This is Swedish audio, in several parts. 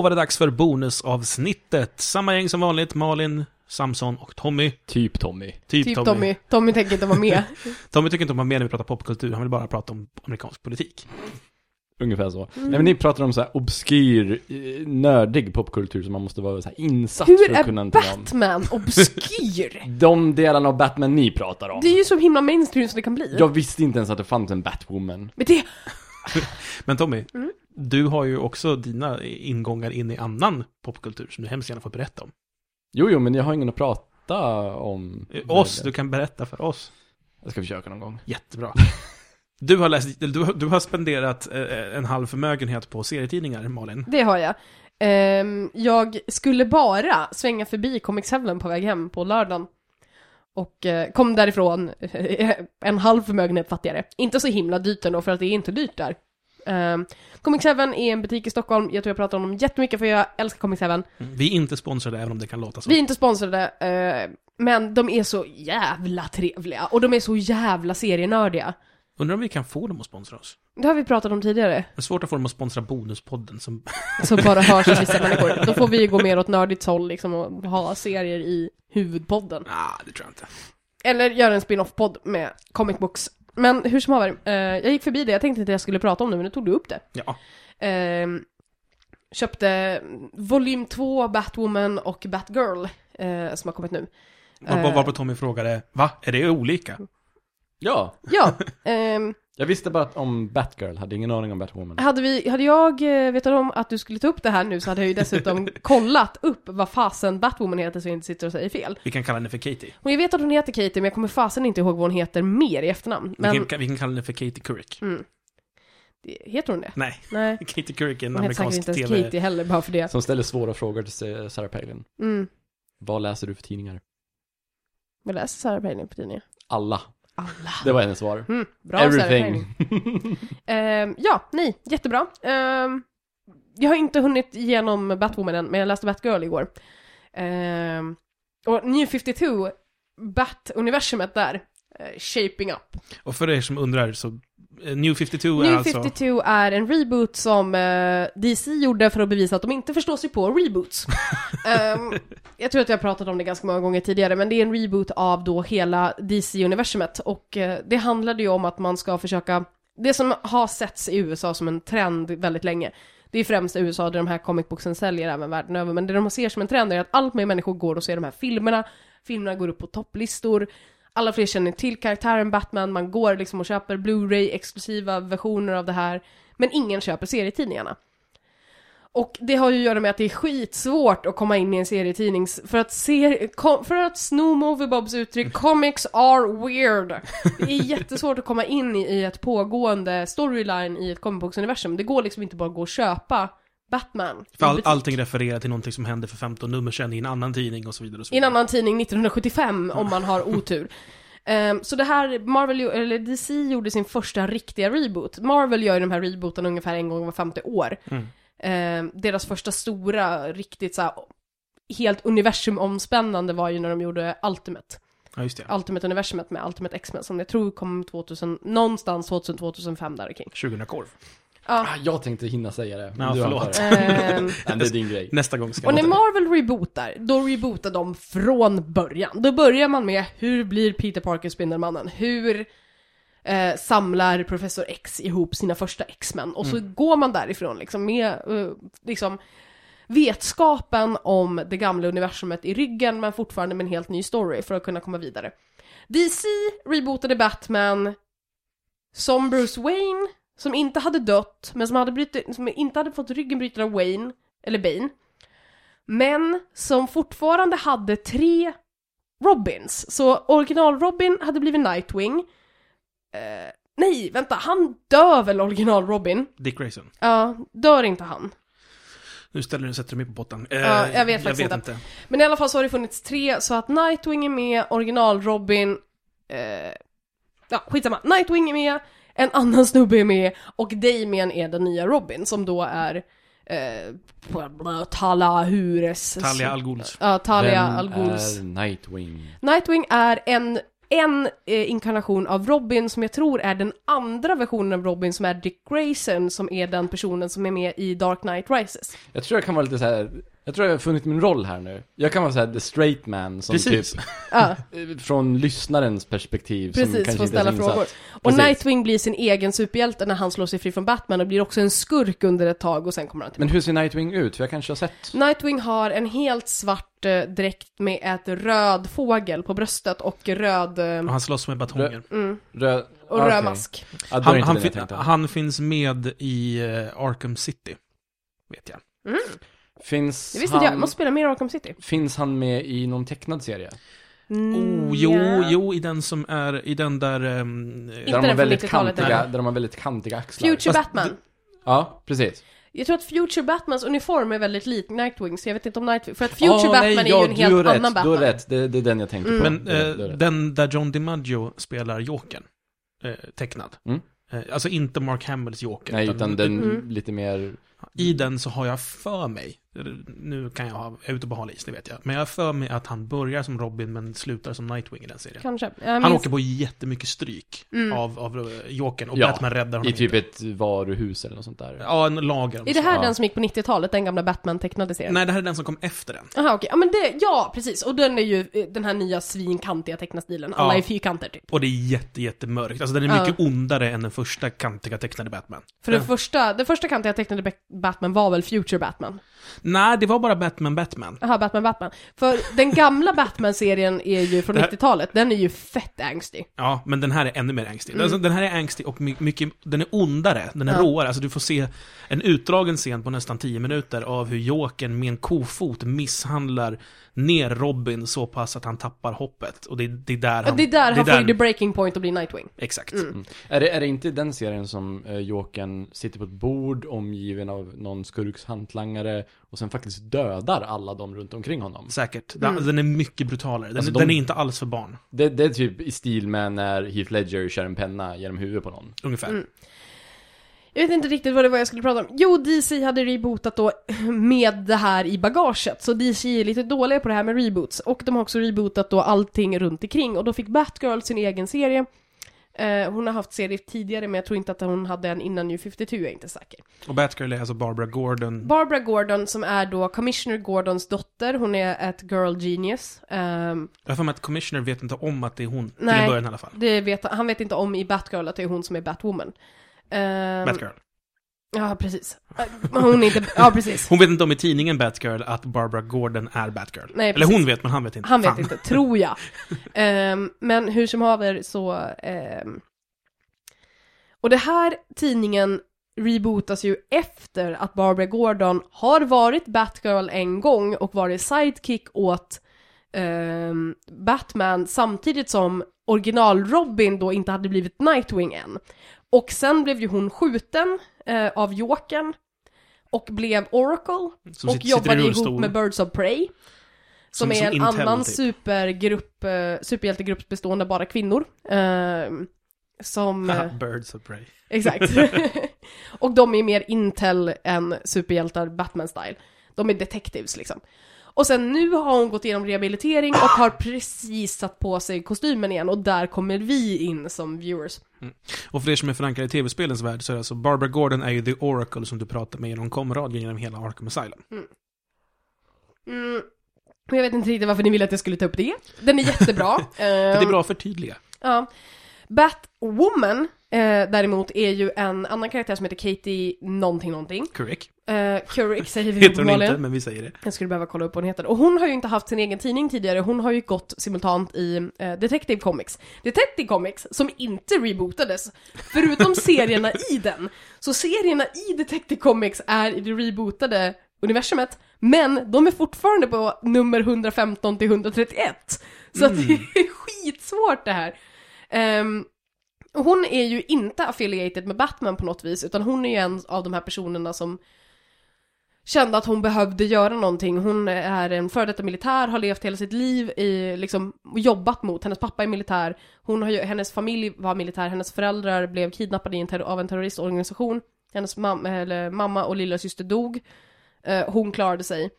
Då var det dags för bonusavsnittet. Samma gäng som vanligt, Malin, Samson och Tommy. Typ Tommy. Typ, Typ Tommy. Tommy. Tommy tänker inte vara med. Tommy tycker inte om att vara med när vi pratar popkultur, han vill bara prata om amerikansk politik. Ungefär så. Mm. Nej men ni pratar om så här obskyr, eh, nördig popkultur som man måste vara så här insatt Hur för att kunna är någonting om. Batman obskyr? De delarna av Batman ni pratar om. Det är ju så himla mainstream som det kan bli. Jag visste inte ens att det fanns en Batwoman. Men det, Men Tommy, Mm. Du har ju också dina ingångar in i annan popkultur som du hemskt gärna får berätta om. Jo, jo, men jag har ingen att prata om. Eh, Oss, du kan berätta för oss. Jag ska försöka någon gång. Jättebra. Du har, läst, du, du har spenderat eh, en halv förmögenhet på serietidningar, Malin. det har jag. Ehm, jag skulle bara svänga förbi Comics Heaven på väg hem på lördagen. Och eh, kom därifrån en halv förmögenhet fattigare. Inte så himla dyrt ändå, för att det är inte dyrt där. Um, Comics Heaven är en butik i Stockholm, jag tror jag pratar om dem jättemycket för jag älskar Comics Heaven. Vi är inte sponsrade, även om det kan låta så. Vi är inte sponsrade, eh, men de är så jävla trevliga. Och de är så jävla serienördiga. Undrar om vi kan få dem att sponsra oss? Det har vi pratat om tidigare. Det är svårt att få dem att sponsra Bonuspodden som... Som bara hörs av vissa människor. Då får vi gå mer åt nördigt håll liksom och ha serier i huvudpodden. Ah, det tror jag inte. Eller göra en spin-off-podd med comic books. Men hur som haver, eh, jag gick förbi det, jag tänkte inte att jag skulle prata om det, men nu tog du upp det. Ja. Eh, köpte volym 2 Batwoman och Batgirl, eh, som har kommit nu. Var, Eh. varpå Tommy frågade, va? Är det olika? Ja, Ja, ehm, jag visste bara om Batgirl, hade ingen aning om Batwoman. hade, vi, hade jag eh, vetat om att du skulle ta upp det här nu så hade jag ju dessutom kollat upp vad fasen Batwoman heter så jag inte sitter och säger fel. Vi kan kalla henne för Katie. Och jag vet att hon heter Katie, men jag kommer fasen inte ihåg vad hon heter mer i efternamn. Men, Vi, kan, vi kan kalla henne för Katie Couric. mm. Det- Heter hon det? Nej, Nej. Katie Couric är en Hon heter amerikansk inte ens TV... Katie heller, bara för det. Som ställer svåra frågor till Sarah Palin. Mm. Vad läser du för tidningar? Vad läser Sarah Palin på tidningen? Alla. Alla. Det var hennes svar. Mm, bra Everything. Ehm, ja, nej, jättebra. Ehm, jag har inte hunnit igenom Batwoman än, men jag läste Batgirl igår. Ehm, och New 52, Bat-universumet där, eh, shaping up. Och för er som undrar så, New 52 är New alltså... 52 är en reboot som eh, DC gjorde för att bevisa att de inte förstår sig på reboots. Ehm, jag tror att jag har pratat om det ganska många gånger tidigare, men det är en reboot av då hela DC-universumet. Och eh, det handlade ju om att man ska försöka, det som har setts i USA som en trend väldigt länge, det är främst i USA där de här comic booksen säljer även världen över, men det de ser som en trend är att allt mer människor går och ser de här filmerna, filmerna går upp på topplistor, alla fler känner till karaktären Batman, man går liksom och köper Blu-ray exklusiva versioner av det här, men ingen köper serietidningarna. Och det har ju att göra med att det är skitsvårt att komma in i en serietidning, för att, se, kom, för att sno Movie Bobs uttryck, comics are weird. Det är jättesvårt att komma in i, i ett pågående storyline i ett comic books-universum. Det går liksom inte bara att gå och köpa Batman. För all, allting refererar till någonting som hände för 15 nummer sedan i en annan tidning och så vidare. Och så I en vidare. annan tidning 1975 om man har otur. Ehm, så det här, Marvel, eller DC gjorde sin första riktiga reboot. Marvel gör ju de här rebooten ungefär en gång var femte år. Mm. Ehm, deras första stora, riktigt så här, helt universumomspännande var ju när de gjorde Ultimate. Ja, just det. Ultimate universumet med Ultimate X-Men som jag tror kom 2000, någonstans 2000-2005 där kring. 20 korv. Ja. Ah, jag tänkte hinna säga det. men Ja, du har förlåt. Ehm, Nej, det är din grej. Nästa gång ska Och när. Marvel rebootar, då rebootar de från början. Då börjar man med hur blir Peter Parker Spindelmannen? Hur eh, samlar Professor X ihop sina första X-Men? Och så går man därifrån liksom med eh, liksom vetskapen om det gamla universumet i ryggen men fortfarande med en helt ny story för att kunna komma vidare. DC rebootade Batman som Bruce Wayne, som inte hade dött, men som, hade brutit, som inte hade fått ryggen bruten av Wayne, eller Bane. Men som fortfarande hade tre Robins. Så original-Robin hade blivit Nightwing. Eh, nej, vänta, han dör väl original-Robin? Dick Grayson. Ja, dör inte han? Nu ställer du, sätter du mig på botten. Eh, Ja, jag vet faktiskt jag vet inte. inte. Men i alla fall så har det funnits tre, så att Nightwing är med, original-Robin, eh, ja skitsamma, Nightwing är med, en annan snubbe är med och Damien är den nya Robin som då är eh, Tala Hures. Talia Al Ghuls. Ja, Talia Al Ghuls. Nightwing? Nightwing är en en eh, inkarnation av Robin som jag tror är den andra versionen av Robin som är Dick Grayson som är den personen som är med i Dark Knight Rises. Jag tror jag kan vara lite så här. Jag tror jag har funnit min roll här nu. Jag kan vara så här the straight man som Precis. typ, Ja, från lyssnarens perspektiv som precis, kanske får inte är ställa insatt. frågor. Och Precis. Nightwing blir sin egen superhjälte när han slår sig fri från Batman och blir också en skurk under ett tag och sen kommer han tillbaka. Men hur ser Nightwing ut? För jag kanske har sett. Nightwing har en helt svart eh, dräkt med ett röd fågel på bröstet och röd... Eh, Och han slåss med batonger. mm, Röd... och Ah, röd okej. mask. Ja, då är Han, inte han, jag fin- tänkte. han finns med i eh, Arkham City. Vet jag. Mm. Finns Det visste han... jag måste spela mer Arkham City. Finns han med i någon tecknad serie? Mm, Oh, jo, ja. jo, i den som är, i den där... ehm, Där de har väldigt 90-talet, kantiga, eller? där de har väldigt kantiga axlar. Future Fast Batman. Ja, precis. Jag tror att Future Batmans uniform är väldigt lik Nightwing, så jag vet inte om Nightwing... För att Future Ah, Batman nej, är ja, ju en helt rätt, annan Batman. Du har rätt, det, det är den jag tänkte på. Men eh, den där John DiMaggio spelar Jokern, eh, tecknad. Mm. Eh, alltså inte Mark Hamills Joker. Nej, utan den Mm. lite mer... I den så har jag för mig, nu kan jag ha, jag är ute på hal is, det vet jag. Men jag har för mig att han börjar som Robin men slutar som Nightwing i den serien. Kanske. Han minns- åker på jättemycket stryk Mm. av, av eh, Jokern och Ja, Batman räddar honom I typ inte. ett varuhus eller något sånt där. Ja, en lager. Är det här Ja. den som gick på 90-talet, den gamla Batman-tecknade serien? Nej, det här är den som kom efter den. Jaha okej, ja men det, ja precis, och den är ju eh, den här nya svinkantiga tecknarstilen, alla Ja. är fyrkanter typ. Och det är jätte, jättemörkt. Alltså den är Ja. mycket ondare än den första kantiga tecknade Batman. För den första, den första kantiga tecknade Ba- Batman var väl Future Batman? Nej, det var bara Batman, Batman. Jaha, Batman, Batman. För den gamla Batman-serien är ju från Det här- 90-talet, den är ju fett angstig. Ja, men den här är ännu mer angstig. Mm. Alltså, den här är angstig och my- mycket, den är ondare, den är Ja. råare. Alltså du får se en utdragen scen på nästan 10 minuter av hur Jokern med en kofot misshandlar ner Robin så pass att han tappar hoppet. Och det, det är där han... det är där han det får ju the breaking point och blir Nightwing. Exakt. Mm. Mm. Är, det, är det inte den serien som eh, Jokern sitter på ett bord omgiven av någon skurks hantlangare och sen faktiskt dödar alla de runt omkring honom? Säkert. Mm. Den, den är mycket brutalare. Den, Alltså, de- den är inte alls för barn. Det, det är typ i stil med när Heath Ledger kör en penna genom huvudet på någon. Ungefär. Mm. Jag vet inte riktigt vad det var jag skulle prata om. Jo, DC hade rebootat då med det här i bagaget. Så DC är lite dåliga på det här med reboots. Och de har också rebootat då allting runt omkring. Och då fick Batgirl sin egen serie. Eh, hon har haft serier tidigare, men jag tror inte att hon hade en innan New 52, jag är inte säker. Och Batgirl är alltså Barbara Gordon. Barbara Gordon, som är då Commissioner Gordons dotter, hon är ett girl genius. Ehm, Jag har för mig att Commissioner vet inte om att det är hon. Till Nej. en början i alla fall. det vet, han vet inte om i Batgirl att det är hon som är Batwoman. Ehm, Batgirl. Ja, precis. Eh, Hon är inte, ja precis. Hon vet inte om i tidningen Batgirl att Barbara Gordon är Batgirl. Nej, Eller hon vet, men han vet inte. Han vet Fan. inte, tror jag. Ehm, men hur som haver så... ehm, och det här tidningen rebootas ju efter att Barbara Gordon har varit Batgirl en gång och varit sidekick åt ehm, Batman samtidigt som original-Robin då inte hade blivit Nightwing än. Och sen blev ju hon skjuten eh, av Jokern och blev Oracle Som och sitter, sitter jobbade rullstol. ihop med Birds of Prey. Som, Som- är som en Intel, annan typ. supergrupp, eh, superhjältegrupp bestående av bara kvinnor. Ehm, som... eh, Birds of Prey. exakt. och de är mer Intel än superhjältar Batman-style. De är detectives liksom. Och sen nu har hon gått igenom rehabilitering och har precis satt på sig kostymen igen och där kommer vi in som viewers. Och för er som är förankrade i tv-spelens värld så är det alltså Barbara Gordon är ju the Oracle som du pratar med genom komradion genom hela Arkham Asylum. Mm. Och jag vet inte riktigt varför ni ville att jag skulle ta upp det. Den är jättebra. För det är bra att förtydliga. Ja. Batwoman eh, däremot är ju en annan karaktär som heter Katie någonting någonting. Correct. Eh, Couric säger vi Heter hon inte, men vi säger det. Jag skulle behöva kolla upp vad hon heter. Och hon har ju inte haft sin egen tidning tidigare, hon har ju gått simultant i eh, Detective Comics. Detective Comics, som inte rebootades, förutom serierna i den, så serierna i Detective Comics är i det rebootade universumet, men de är fortfarande på nummer 115 till 131. Så att det är skitsvårt det här. Um, och hon är ju inte affiliated med Batman på något vis, utan hon är ju en av de här personerna som kände att hon behövde göra någonting. Hon är en före detta militär, har levt hela sitt liv i, liksom, jobbat mot, hennes pappa är militär, hon har ju, hennes familj var militär, hennes föräldrar blev kidnappade en av en terroristorganisation, hennes mam eller, mamma och lilla syster dog, Eh, hon klarade sig.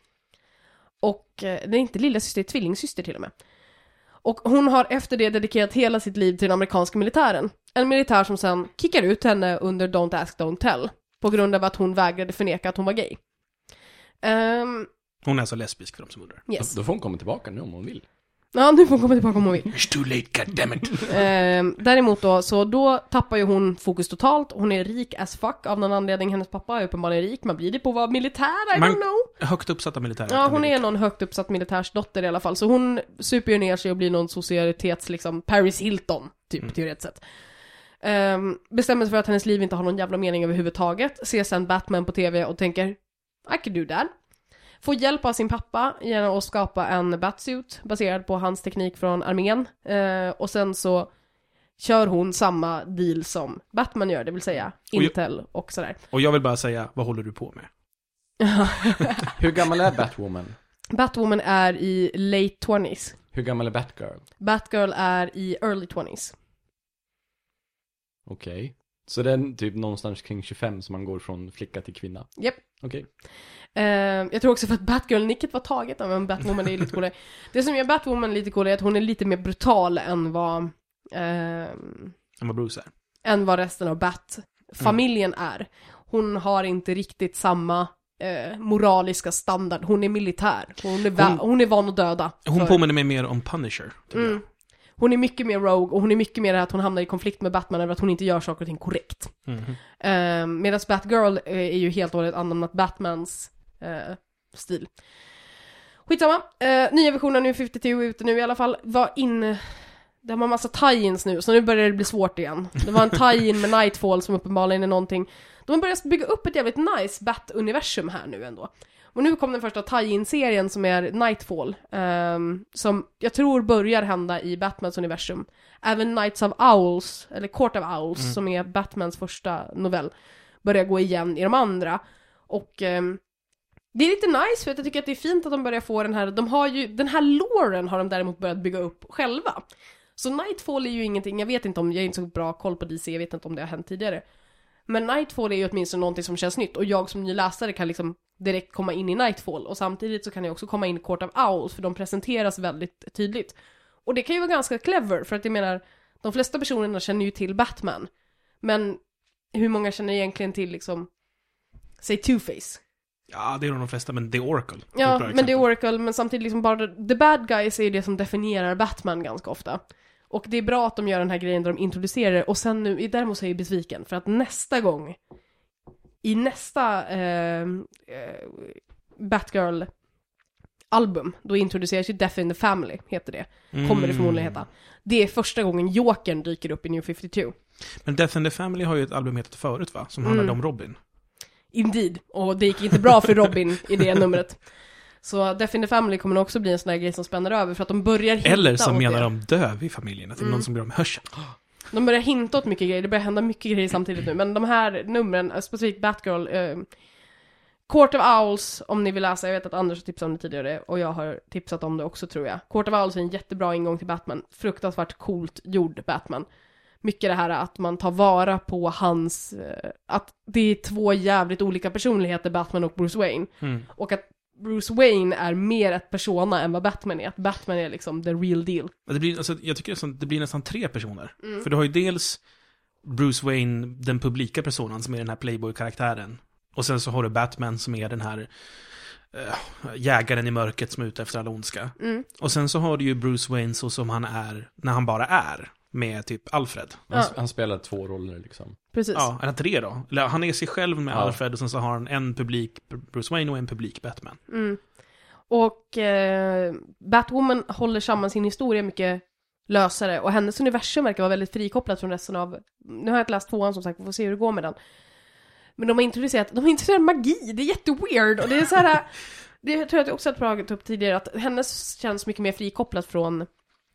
Och, eh, det är inte lilla syster, det är tvillingsyster till och med. Och hon har efter det dedikerat hela sitt liv till den amerikanska militären. En militär som sen kickar ut henne under Don't Ask Don't Tell. På grund av att hon vägrade förneka att hon var gay. Ehm, Hon är alltså lesbisk för de som undrar. yes. Då får hon komma tillbaka nu om hon vill. Ja, nu får hon komma tillbaka om hon vill. It's too late, goddammit. Ehm, däremot då, så då tappar ju hon fokus totalt. Hon är rik as fuck av någon anledning. Hennes pappa är uppenbarligen rik. Man blir det på att vara militär, I Man- don't know. Högt uppsatta militärer. Ja, hon är någon högt uppsatt militärsdotter i alla fall. Så hon super ju ner sig och blir någon societets, liksom, Paris Hilton, typ, Mm. teoretiskt sett. Ehm, bestämmer sig för att hennes liv inte har någon jävla mening överhuvudtaget. Ser sen Batman på TV och tänker, I can do that. Får hjälp av sin pappa genom att skapa en batsuit baserad på hans teknik från armén. Eh, och sen så kör hon samma deal som Batman gör, det vill säga jag- Intel och sådär. Och jag vill bara säga, vad håller du på med? Hur gammal är Batwoman? Batwoman är i late 20s. Hur gammal är Batgirl? Batgirl är i early 20s. Okej. Så det är typ någonstans kring 25 som man går från flicka till kvinna? Japp. Okej. Eh, jag tror också för att Batgirl-nicket var taget av en Batwoman, det är lite coolare. Det som gör Batwoman lite coolare är att hon är lite mer brutal än vad, ehm, Än vad Bruce är. än vad resten av Bat-familjen är. Hon har inte riktigt samma eh, moraliska standard. Hon är militär. Hon är, va- Hon- hon, är van att döda. Hon för- påminner mig mer om Punisher, tycker Mm. Hon är mycket mer rogue och hon är mycket mer att hon hamnar i konflikt med Batman över att hon inte gör saker och ting korrekt. Mhm. Eh, Medan Batgirl eh, är ju helt och hållet anamnat Batmans eh, stil. Skitsamma. Eh, nya versionen nu 52 är ute nu i alla fall. Var in... Det har massa tie-ins nu, så nu börjar det bli svårt igen. Det var en tie-in med Nightfall som uppenbarligen är någonting. De har börjat bygga upp ett jävligt nice Bat-universum här nu ändå. Och nu kom den första tie-in-serien som är Nightfall. ehm, som jag tror börjar hända i Batmans universum. Även Knights of Owls, eller Court of Owls, Mm. som är Batmans första novell, börjar gå igen i de andra. Och ehm, det är lite nice för att jag tycker att det är fint att de börjar få den här, de har ju, den här loren har de däremot börjat bygga upp själva. Så Nightfall är ju ingenting, jag vet inte om, jag har inte så bra koll på DC, jag vet inte om det har hänt tidigare. Men Nightfall är ju åtminstone någonting som känns nytt och jag som ny läsare kan liksom direkt komma in i Nightfall och samtidigt så kan jag också komma in i Court of Owls för de presenteras väldigt tydligt. Och det kan ju vara ganska clever för att jag menar, de flesta personerna känner ju till Batman. Men hur många känner egentligen till liksom, säg Two-Face? Ja, det är nog de flesta, men The Oracle. Ja, men exempel. Oracle, men samtidigt liksom bara the bad guys är ju det som definierar Batman ganska ofta. Och det är bra att de gör den här grejen där de introducerar det, och sen nu, däremot så är jag besviken, för att nästa gång, i nästa eh, eh, Batgirl-album, då introduceras ju Death in the Family, heter det. Kommer det förmodligen heta. Det är första gången Jokern dyker upp i New 52. Men Death and the Family har ju ett album hetat förut, va? Som handlade Mm. om Robin. Indeed. Och det gick inte bra för Robin i det numret. Så Death in the Family kommer också bli en sån där grej som spänner över för att de börjar hinta Eller som åt menar det. de döv i familjen, att det är Mm. någon som blir med hörseln. De börjar hinta åt mycket grejer, det börjar hända mycket grejer samtidigt nu. Men de här numren, eh, specifikt Batgirl, eh, Court of Owls, om ni vill läsa, jag vet att Anders har tipsat om det tidigare och jag har tipsat om det också tror jag. Court of Owls är en jättebra ingång till Batman, fruktansvärt coolt gjord Batman. Mycket det här att man tar vara på hans, eh, att det är två jävligt olika personligheter, Batman och Bruce Wayne. Mm. Och att Bruce Wayne är mer ett persona än vad Batman är. Att Batman är liksom the real deal. Det blir, alltså, jag tycker det blir nästan tre personer. Mm. För du har ju dels Bruce Wayne, den publika personen, som är den här Playboy-karaktären. Och sen så har du Batman som är den här eh, jägaren i mörkret som är ute efter all ondska. Mm. Och sen så har du ju Bruce Wayne så som han är när han bara är. Med typ Alfred. Han, Ja. han spelar två roller liksom. Precis. Ja, eller tre då. Eller han är sig själv med Ja. Alfred och sen så har han en publik Bruce Wayne och en publik Batman. Mm. Och eh, Batwoman håller samman sin historia mycket lösare och hennes universum verkar vara väldigt frikopplat från resten av... Nu har jag inte läst tvåan som sagt, vi får se hur det går med den. Men de har introducerat, de har introducerat magi, det är jätteweird och det är så här. Det tror jag att jag också har tagit upp tidigare, att hennes känns mycket mer frikopplat från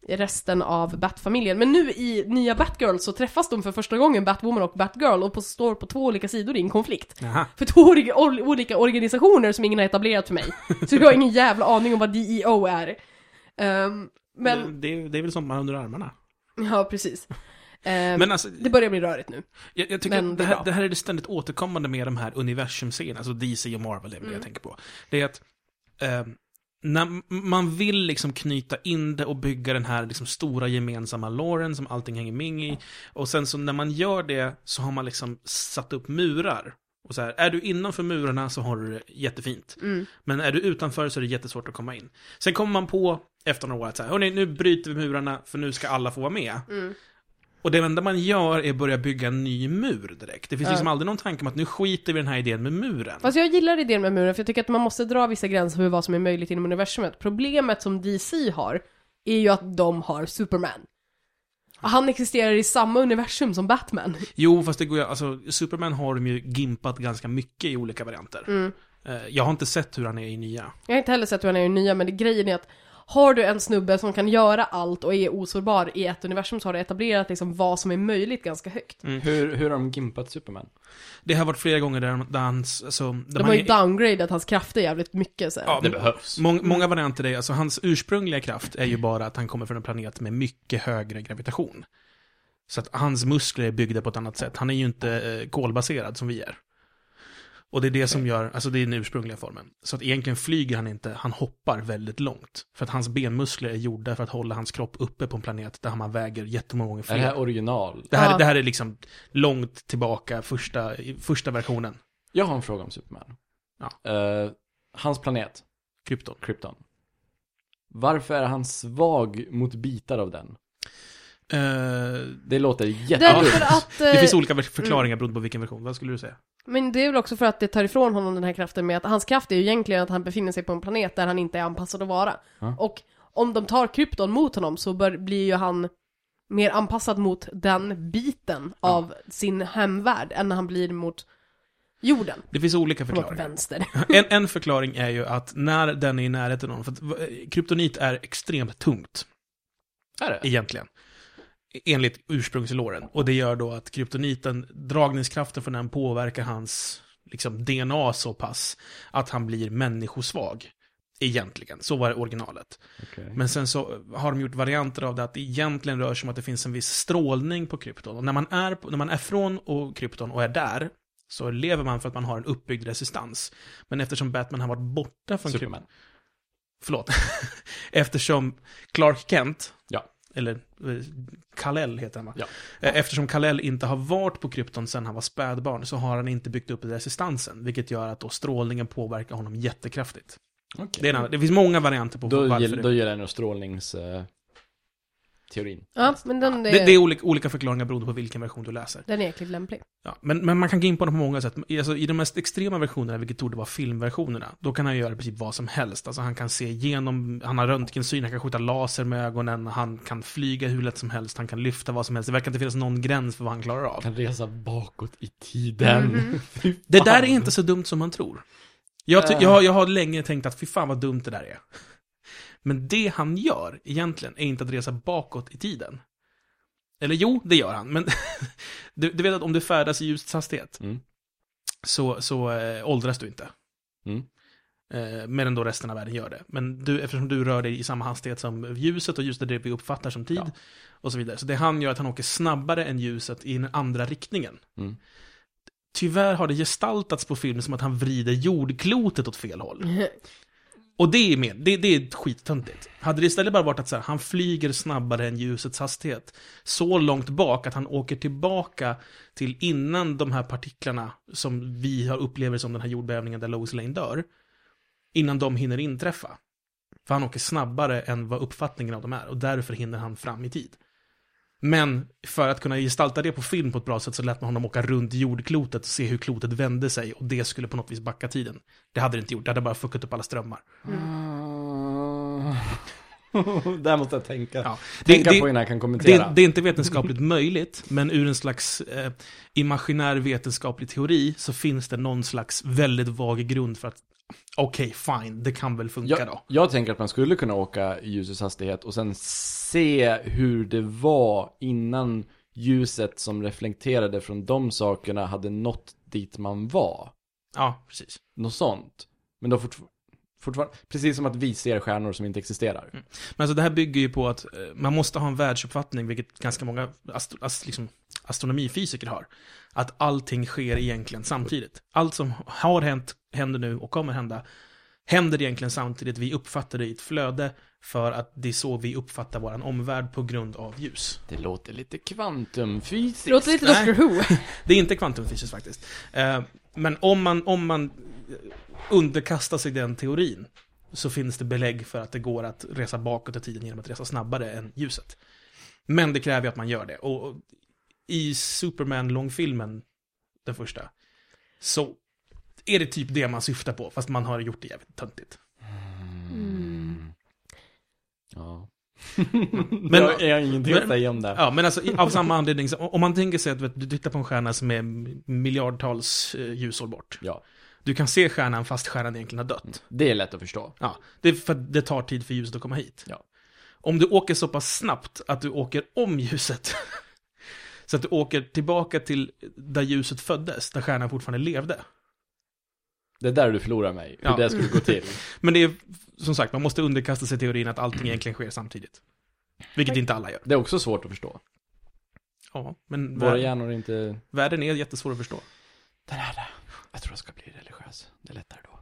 resten av Bat-familjen. Men nu i nya Batgirl så träffas de för första gången, Batwoman och Batgirl, och på, står på två olika sidor i en konflikt. Jaha. För två ol- olika organisationer som ingen har etablerat för mig. Så jag har ingen jävla aning om vad DEO är. Ehm, men, Det, det, det är väl sånt man har under armarna. ja precis. Ehm, Men alltså, det börjar bli rörigt nu. jag, jag tycker det det är här, det här är det ständigt återkommande med de här universumserierna, alltså DC och Marvel är väl det Mm. jag tänker på. Det är att ehm, när man vill liksom knyta in det och bygga den här liksom stora gemensamma låren som allting hänger med i. Och sen så när man gör det så har man liksom satt upp murar. Och så här, är du innanför murarna så har du det jättefint. Mm. Men är du utanför så är det jättesvårt att komma in. Sen kommer man på efter några år att så här, hörni, nu bryter vi murarna för nu ska alla få vara med. Mm. Och det enda man gör är att börja bygga en ny mur direkt. Det finns Ja. liksom aldrig någon tanke om att nu skiter vi i den här idén med muren. Fast jag gillar idén med muren, för jag tycker att man måste dra vissa gränser för vad som är möjligt inom universumet. Problemet som DC har, är ju att de har Superman. Han existerar i samma universum som Batman. Jo, fast det går ju, alltså, Superman har de ju gimpat ganska mycket i olika varianter. Mm. Eh, Jag har inte sett hur han är i nya. Jag har inte heller sett hur han är i nya, men det, grejen är att har du en snubbe som kan göra allt och är osårbar i ett universum så har du etablerat liksom vad som är möjligt ganska högt. Hur, hur har de gimpat Superman? Det har varit flera gånger där, där hans, alltså, där De man har ju är- downgradat hans krafter jävligt mycket så här. Ja, Det behövs. Mång, många varianter är, alltså hans ursprungliga kraft är ju bara att han kommer från en planet med mycket högre gravitation. Så att hans muskler är byggda på ett annat sätt. Han är ju inte eh, kolbaserad som vi är. Och det är det som gör, alltså det är den ursprungliga formen. Så att egentligen flyger han inte, han hoppar väldigt långt. För att hans benmuskler är gjorda för att hålla hans kropp uppe på en planet där man väger jättemånga gånger Är det här fler. original? Det här, Ja. det här är liksom långt tillbaka, första, första versionen. Jag har en fråga om Superman. Ja. Eh, hans planet, Krypton. Krypton. Varför är han svag mot bitar av den? Eh, Det låter jättedumt. att... det eh, finns olika förklaringar beroende på vilken version. Vad skulle du säga? Men det är väl också för att det tar ifrån honom den här kraften med att hans kraft är ju egentligen att han befinner sig på en planet där han inte är anpassad att vara. Ja. Och om de tar krypton mot honom så bör, blir ju han mer anpassad mot den biten av sin hemvärld än när han blir mot jorden. Det finns olika förklaringar. vänster. En, en förklaring är ju att när den är i närheten av någon, för att eh, kryptonit är extremt tungt, Är det? egentligen. Enligt ursprungslåren. Och det gör då att kryptoniten, dragningskraften från den påverkar hans liksom, DNA så pass att han blir människosvag. Egentligen, så var det originalet. Okej. Men sen så har de gjort varianter av det att det egentligen rör sig om att det finns en viss strålning på krypton. Och när man är, när man är från och krypton och är där, så lever man för att man har en uppbyggd resistans. Men eftersom Batman har varit borta från krypton, Superman. förlåt, eftersom Clark Kent, Ja. Eller eh, Kal-El heter han va? Ja. Eh, Eftersom Kal-El inte har varit på krypton sedan han var spädbarn så har han inte byggt upp resistansen, vilket gör att då strålningen påverkar honom jättekraftigt. Okej. Det, är en det finns många varianter på Då, varför det då gillar jag nog strålnings... eh, teorin. Ja, men den, Det, det är olika, olika förklaringar beroende på vilken version du läser. den är jäkligt lämplig. Ja, men, men man kan gå in på den på många sätt. Alltså, I de mest extrema versionerna, vilket torde vara filmversionerna, då kan han göra i princip vad som helst. Alltså, han kan se igenom, han har röntgensyn, han kan skjuta laser med ögonen, han kan flyga hur lätt som helst, han kan lyfta vad som helst. Det verkar inte finnas någon gräns för vad han klarar av. Kan resa bakåt i tiden. Mhm. Fy Det där är inte så dumt som man tror. Jag, ty- jag, jag har länge tänkt att fy fan vad dumt det där är. Men det han gör egentligen är inte att resa bakåt i tiden. Eller jo, det gör han, men du, du vet att om du färdas i ljusets hastighet Mm. så, så äh, åldras du inte. Mm. Eh, medan då resten av världen gör det. Men du, eftersom du rör dig i samma hastighet som ljuset och ljuset det vi uppfattar som tid Ja. och så vidare. Så det han gör är att han åker snabbare än ljuset i den andra riktningen. Mm. Tyvärr har det gestaltats på film som att han vrider jordklotet åt fel håll. Och det är med, det, det är skittöntigt. Hade det istället bara varit att så här, han flyger snabbare än ljusets hastighet. Så långt bak att han åker tillbaka till innan de här partiklarna som vi har upplever som den här jordbävningen där Lois Lane dör. Innan de hinner inträffa. För han åker snabbare än vad uppfattningen av dem är och därför hinner han fram i tid. Men för att kunna gestalta det på film på ett bra sätt så lät man honom åka runt jordklotet och se hur klotet vände sig och det skulle på något vis backa tiden. Det hade det inte gjort, det hade bara fuckat upp alla strömmar. Där måste jag tänka. Ja. Tänka det, på innan jag kan kommentera. det, det är inte vetenskapligt möjligt, men ur en slags eh, imaginär vetenskaplig teori så finns det någon slags väldigt vag grund för att okej, fine, det kan väl funka jag, då. jag tänker att man skulle kunna åka i ljusets hastighet och sen se hur det var innan ljuset som reflekterade från de sakerna hade nått dit man var. Ja, precis. Något sånt. Men då fort, fortfarande, precis som att vi ser stjärnor som inte existerar. Men alltså det här bygger ju på att eh, man måste ha en världsuppfattning, vilket ganska många astro, ast, liksom, astronomifysiker har. Att allting sker egentligen samtidigt. Allt som har hänt, händer nu och kommer hända händer egentligen samtidigt. Vi uppfattar det i ett flöde för att det är så vi uppfattar vår omvärld på grund av ljus. Det låter lite kvantumfysiskt. Det låter lite. Doctor Who. Det är inte kvantumfysiskt faktiskt. Eh, Men om man, om man underkastar sig den teorin så finns det belägg för att det går att resa bakåt i tiden genom att resa snabbare än ljuset. Men det kräver ju att man gör det. Och och i Superman-långfilmen, den första, så är det typ det man syftar på, fast man har gjort det jävligt töntigt. Mm. Ja. Men- jag ingenting att men- säga om det. Ja, men alltså av samma anledning, så, om man tänker sig att vet, du tittar på en stjärna som är miljardtals eh, ljusår bort. Ja. Du kan se stjärnan fast stjärnan egentligen har dött. Det är lätt att förstå. Ja, det är för att det tar tid för ljuset att komma hit. Ja. Om du åker så pass snabbt att du åker om ljuset, så att du åker tillbaka till där ljuset föddes, där stjärnan fortfarande levde. Det är där du förlorar mig, hur Ja. det skulle gå till. Men det är, som sagt, man måste underkasta sig teorin att allting egentligen sker samtidigt. Vilket inte alla gör. Det är också svårt att förstå. Ja, men Våra världen, hjärnor är inte... världen är jättesvår att förstå. Den är det. Jag tror jag ska bli religiös. Det är lättare då.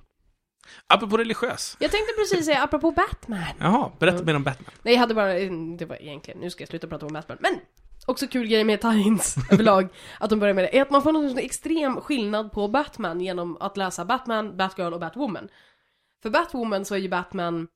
Apropå religiös. Jag tänkte precis säga, apropå Batman. Jaha, berätta mer om Batman. Nej, jag hade bara, det var egentligen, nu ska jag sluta prata om Batman. Men! Också kul grej med Times överlag, att de börjar med det, är att man får någon extrem skillnad på Batman genom att läsa Batman, Batgirl och Batwoman. För Batwoman så är ju Batman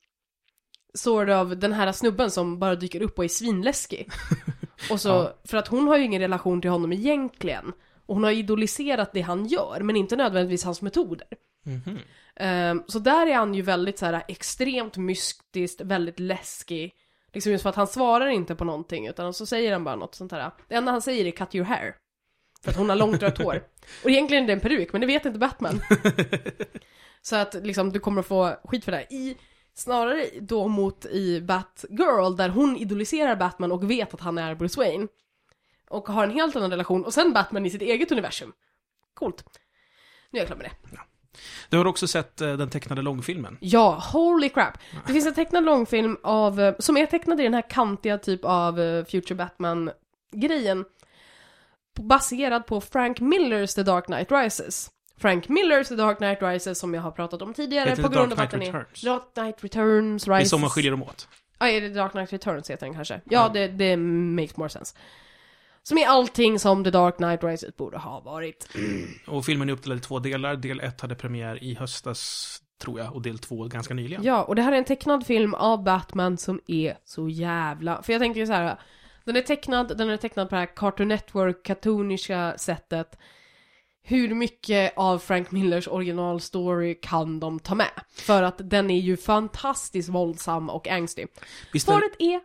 sort of den här snubben som bara dyker upp och är svinläskig. Och så, Ja. för att hon har ju ingen relation till honom egentligen. Och hon har idoliserat det han gör, men inte nödvändigtvis hans metoder. Mhm. Ehm, så där är han ju väldigt så här extremt mystiskt, väldigt läskig. Liksom just för att han svarar inte på någonting, utan så säger han bara något sånt här. Det enda han säger är 'cut your hair' För att hon har långt rött hår. Och egentligen är det en peruk, men det vet inte Batman. så att liksom, du kommer att få skit för det. här. I, snarare då mot i Batgirl, där hon idoliserar Batman och vet att han är Bruce Wayne. Och har en helt annan relation, och sen Batman i sitt eget universum. Coolt. Nu är jag klar med det. Du har också sett eh, den tecknade långfilmen. Ja, holy crap. Det finns en tecknad långfilm av, eh, som är tecknad i den här kantiga typ av eh, Future Batman-grejen. Baserad på Frank Millers The Dark Knight Rises. Frank Millers The Dark Knight Rises som jag har pratat om tidigare på grund av att den är... Dark Knight Returns, Det är Rises. så man skiljer dem åt. Ja, är det Dark Knight Returns heter den kanske? Ja, Ja. Det, det makes more sense. Som är allting som The Dark Knight Rises borde ha varit. Och filmen är uppdelad i två delar. Del ett hade premiär i höstas, tror jag, och del två ganska nyligen. Ja, och det här är en tecknad film av Batman som är så jävla... För jag tänker ju så här. Den är tecknad, den är tecknad på det här Cartoon Network, cartooniska sättet. Hur mycket av Frank Millers originalstory kan de ta med? För att den är ju fantastiskt våldsam och angstig. Visst är, Svaret är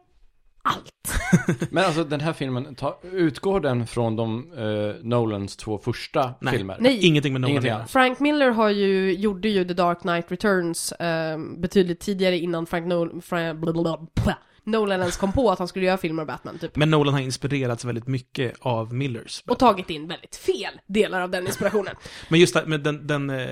allt. Men alltså den här filmen, ta, utgår den från de eh, Nolans två första Nej. filmer? Nej. ingenting med någon Ingenting alls. Frank Miller har ju, gjorde ju The Dark Knight Returns eh, betydligt tidigare innan Frank Nolan, blablabla, Nolan ens kom på att han skulle göra filmer om Batman, typ. Men Nolan har inspirerats väldigt mycket av Millers. Och tagit in väldigt fel delar av den inspirationen. Men just det, med den, den eh,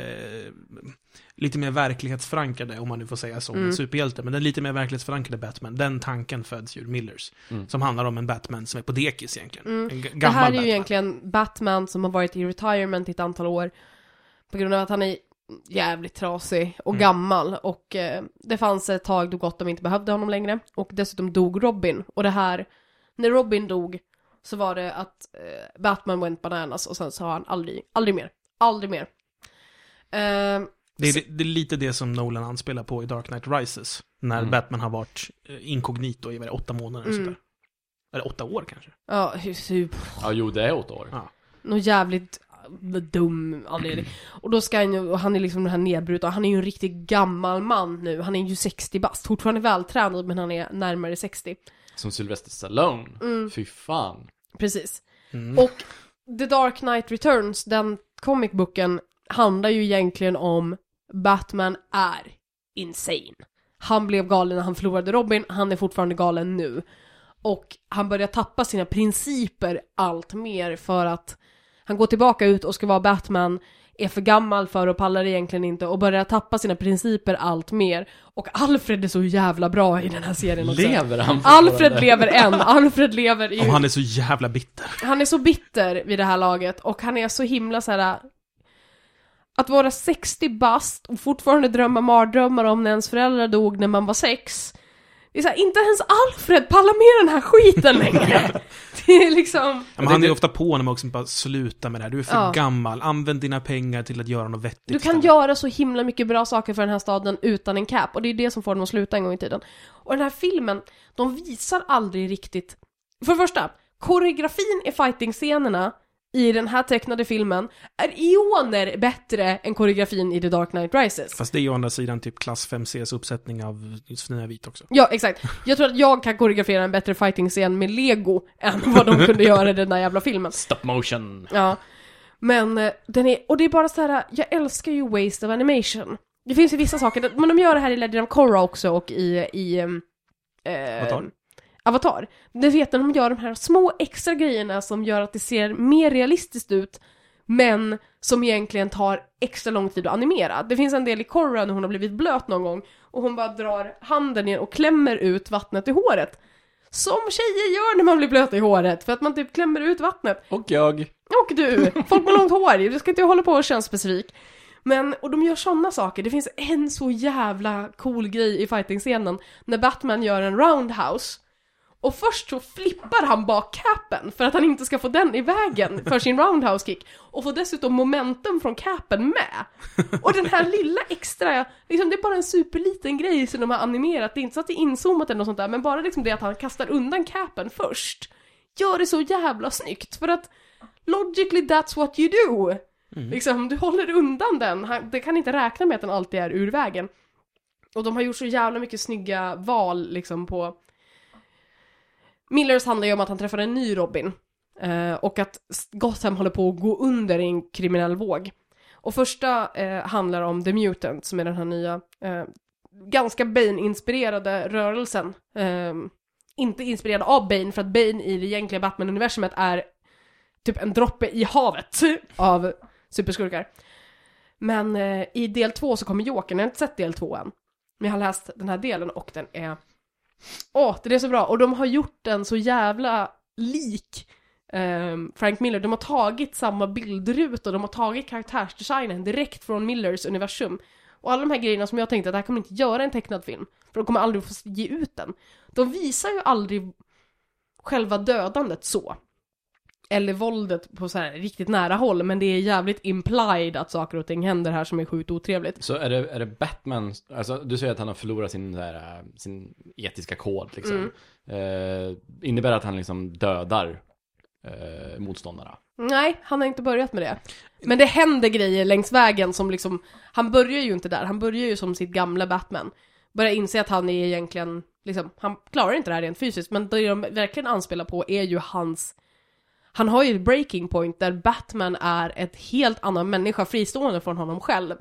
lite mer verklighetsförankrade, om man nu får säga så, Mm. superhjälte, men den lite mer verklighetsförankrade Batman, den tanken föds ju ur Millers. Mm. Som handlar om en Batman som är på dekis egentligen. Mm. En g- Det gammal här är ju Batman. egentligen Batman som har varit i retirement i ett antal år. På grund av att han är jävligt trasig och Mm. gammal. Och eh, det fanns ett tag då Gotham inte behövde honom längre. Och dessutom dog Robin. Och det här, när Robin dog så var det att eh, Batman went bananas och sen sa han aldrig, aldrig mer. Aldrig mer. Eh, Det är, det är lite det som Nolan anspelar på i Dark Knight Rises. När Mm. Batman har varit eh, inkognito i vad åtta månader. Mm. Mm. Eller åtta år kanske. ja, hur, Ja, jo det är åtta år. Ja. något jävligt äh, dum anledning. Och då ska han ju, och han är liksom den här nedbruten, och han är ju en riktigt gammal man nu. Han är ju 60 bast, fortfarande vältränad men han är närmare 60. Som Sylvester Stallone. Mm, Fy fan. precis. Mm. Och The Dark Knight Returns, den comicboken, handlar ju egentligen om Batman är insane. Han blev galen när han förlorade Robin, han är fortfarande galen nu. Och han börjar tappa sina principer allt mer för att han går tillbaka ut och ska vara Batman, är för gammal för och pallar egentligen inte och börjar tappa sina principer allt mer. Och Alfred är så jävla bra i den här serien också. Lever han Alfred lever än, Alfred lever i Och han är så jävla bitter. han är så bitter vid det här laget och han är så himla så här. Att vara 60 bast och fortfarande drömma mardrömmar om när ens föräldrar dog när man var sex. Det är så här, inte ens Alfred pallar med den här skiten längre. det är liksom... Ja, men han är ju ofta på när man också bara sluta med det här. Du är för Ja. gammal. Använd dina pengar till att göra något vettigt. Du kan göra så himla mycket bra saker för den här staden utan en cap, och det är det som får dem att sluta en gång i tiden. Och den här filmen, de visar aldrig riktigt... För det första, koreografin i fighting-scenerna i den här tecknade filmen är eoner bättre än koreografin i The Dark Knight Rises. Fast det är ju å andra sidan typ klass 5Cs uppsättning av Snövit också. Ja, exakt. Jag tror att jag kan koreografera en bättre fighting-scen med lego än vad de kunde göra i den där jävla filmen. Stop motion. Ja. Men eh, den är, och det är bara så här, jag älskar ju waste of animation. Det finns ju vissa saker, men de gör det här i Legend of Korra också och i, i ehm, eh, Avatar. Avatar. Du vet när de gör de här små extra grejerna som gör att det ser mer realistiskt ut, men som egentligen tar extra lång tid att animera. Det finns en del i Korra när hon har blivit blöt någon gång, och hon bara drar handen ner och klämmer ut vattnet i håret. Som tjejer gör när man blir blöt i håret, för att man typ klämmer ut vattnet. Och jag. Och du, folk med långt hår, du ska inte hålla på och könsspecifik. Men, och de gör sådana saker. Det finns en så jävla cool grej i fighting-scenen när Batman gör en roundhouse. Och först så flippar han bak capen för att han inte ska få den i vägen för sin roundhouse kick. Och får dessutom momentum från capen med. Och den här lilla extra, liksom det är bara en superliten grej som de har animerat. Det är inte så att det är inzoomat eller något sånt där, men bara liksom det att han kastar undan capen först. Gör det så jävla snyggt, för att logically that's what you do. Liksom, du håller undan den, Han- det kan inte räkna med att den alltid är ur vägen. Och de har gjort så jävla mycket snygga val liksom på... Millers handlar ju om att han träffar en ny Robin. Eh, och att Gotham håller på att gå under i en kriminell våg. Och första eh, handlar om The Mutant, som är den här nya, eh, ganska Bane-inspirerade rörelsen. Eh, inte inspirerad av Bane, för att Bane i det egentliga Batman-universumet är typ en droppe i havet av superskurkar. Men eh, i del två så kommer Jokern, jag har inte sett del två än. Men jag har läst den här delen och den är... Åh, det är så bra! Och de har gjort den så jävla lik ehm, Frank Miller. De har tagit samma bildruta de har tagit karaktärsdesignen direkt från Millers universum. Och alla de här grejerna som jag tänkte att det här kommer inte göra en tecknad film. För de kommer aldrig få ge ut den. De visar ju aldrig själva dödandet så eller våldet på så här riktigt nära håll, men det är jävligt implied att saker och ting händer här som är sjukt otrevligt. Så är det, är det Batman, alltså du säger att han har förlorat sin, så här, sin etiska kod liksom. Eh, innebär det att han liksom dödar eh, motståndarna? Nej, han har inte börjat med det. Men det händer grejer längs vägen som liksom, han börjar ju inte där, han börjar ju som sitt gamla Batman. Börjar inse att han är egentligen, liksom, han klarar inte det här rent fysiskt, men det de verkligen anspelar på är ju hans han har ju ett breaking point där Batman är ett helt annan människa fristående från honom själv.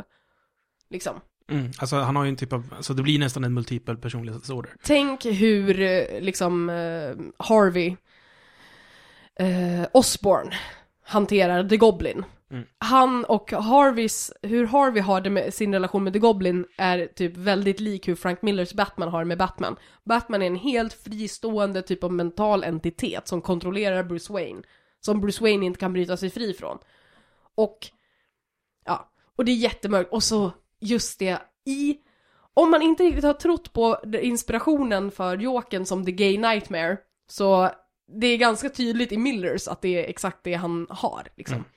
Liksom. Mm. Alltså han har ju en typ av, alltså det blir nästan en multipel personlighetsorder. Tänk hur eh, liksom eh, Harvey eh, Osborn hanterar The Goblin. Mm. Han och Harveys, hur Harvey har det med sin relation med The Goblin är typ väldigt lik hur Frank Millers Batman har med Batman. Batman är en helt fristående typ av mental entitet som kontrollerar Bruce Wayne. Som Bruce Wayne inte kan bryta sig fri från. Och, ja, och det är jättemörkt. Och så just det, i om man inte riktigt har trott på inspirationen för Jokern som The Gay Nightmare, så det är ganska tydligt i Millers att det är exakt det han har, liksom. Mm.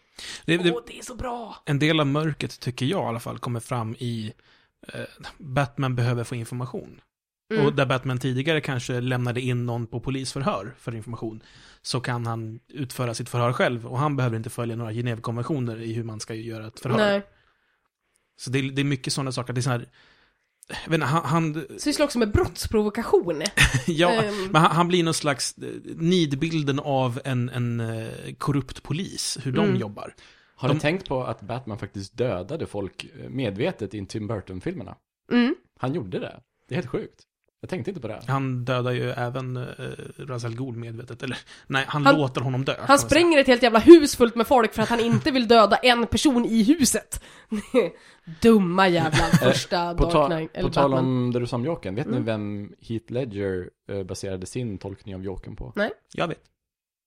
Det, Åh, det, det är så bra! en del av mörkret, tycker jag i alla fall, kommer fram i eh, Batman behöver få information. Mm. Och där Batman tidigare kanske lämnade in någon på polisförhör för information, så kan han utföra sitt förhör själv. Och han behöver inte följa några Genèvekonventioner i hur man ska göra ett förhör. Nej. Så det är, det är mycket sådana saker. Det är så här, jag vet inte, han, han, Sysslar också med brottsprovokation. ja, Ehm. men han, han blir någon slags eh, nidbilden av en, en eh, korrupt polis, hur de Mm. jobbar. Har De- du tänkt på att Batman faktiskt dödade folk eh, medvetet i Tim Burton-filmerna? Mm. Han gjorde det. Det är helt sjukt. Jag tänkte inte på det. Han dödar ju även eh, Ra's al Ghul medvetet, eller nej, han, Han- låter honom dö. Han spränger ett helt jävla hus fullt med folk för att han inte vill döda en person i huset. Dumma jävla första Eh, På, Dark ta, Knight, eller på tal om det du sa om Jokern, vet Mm. ni vem Heath Ledger eh, baserade sin tolkning av Jokern på? Jag vet.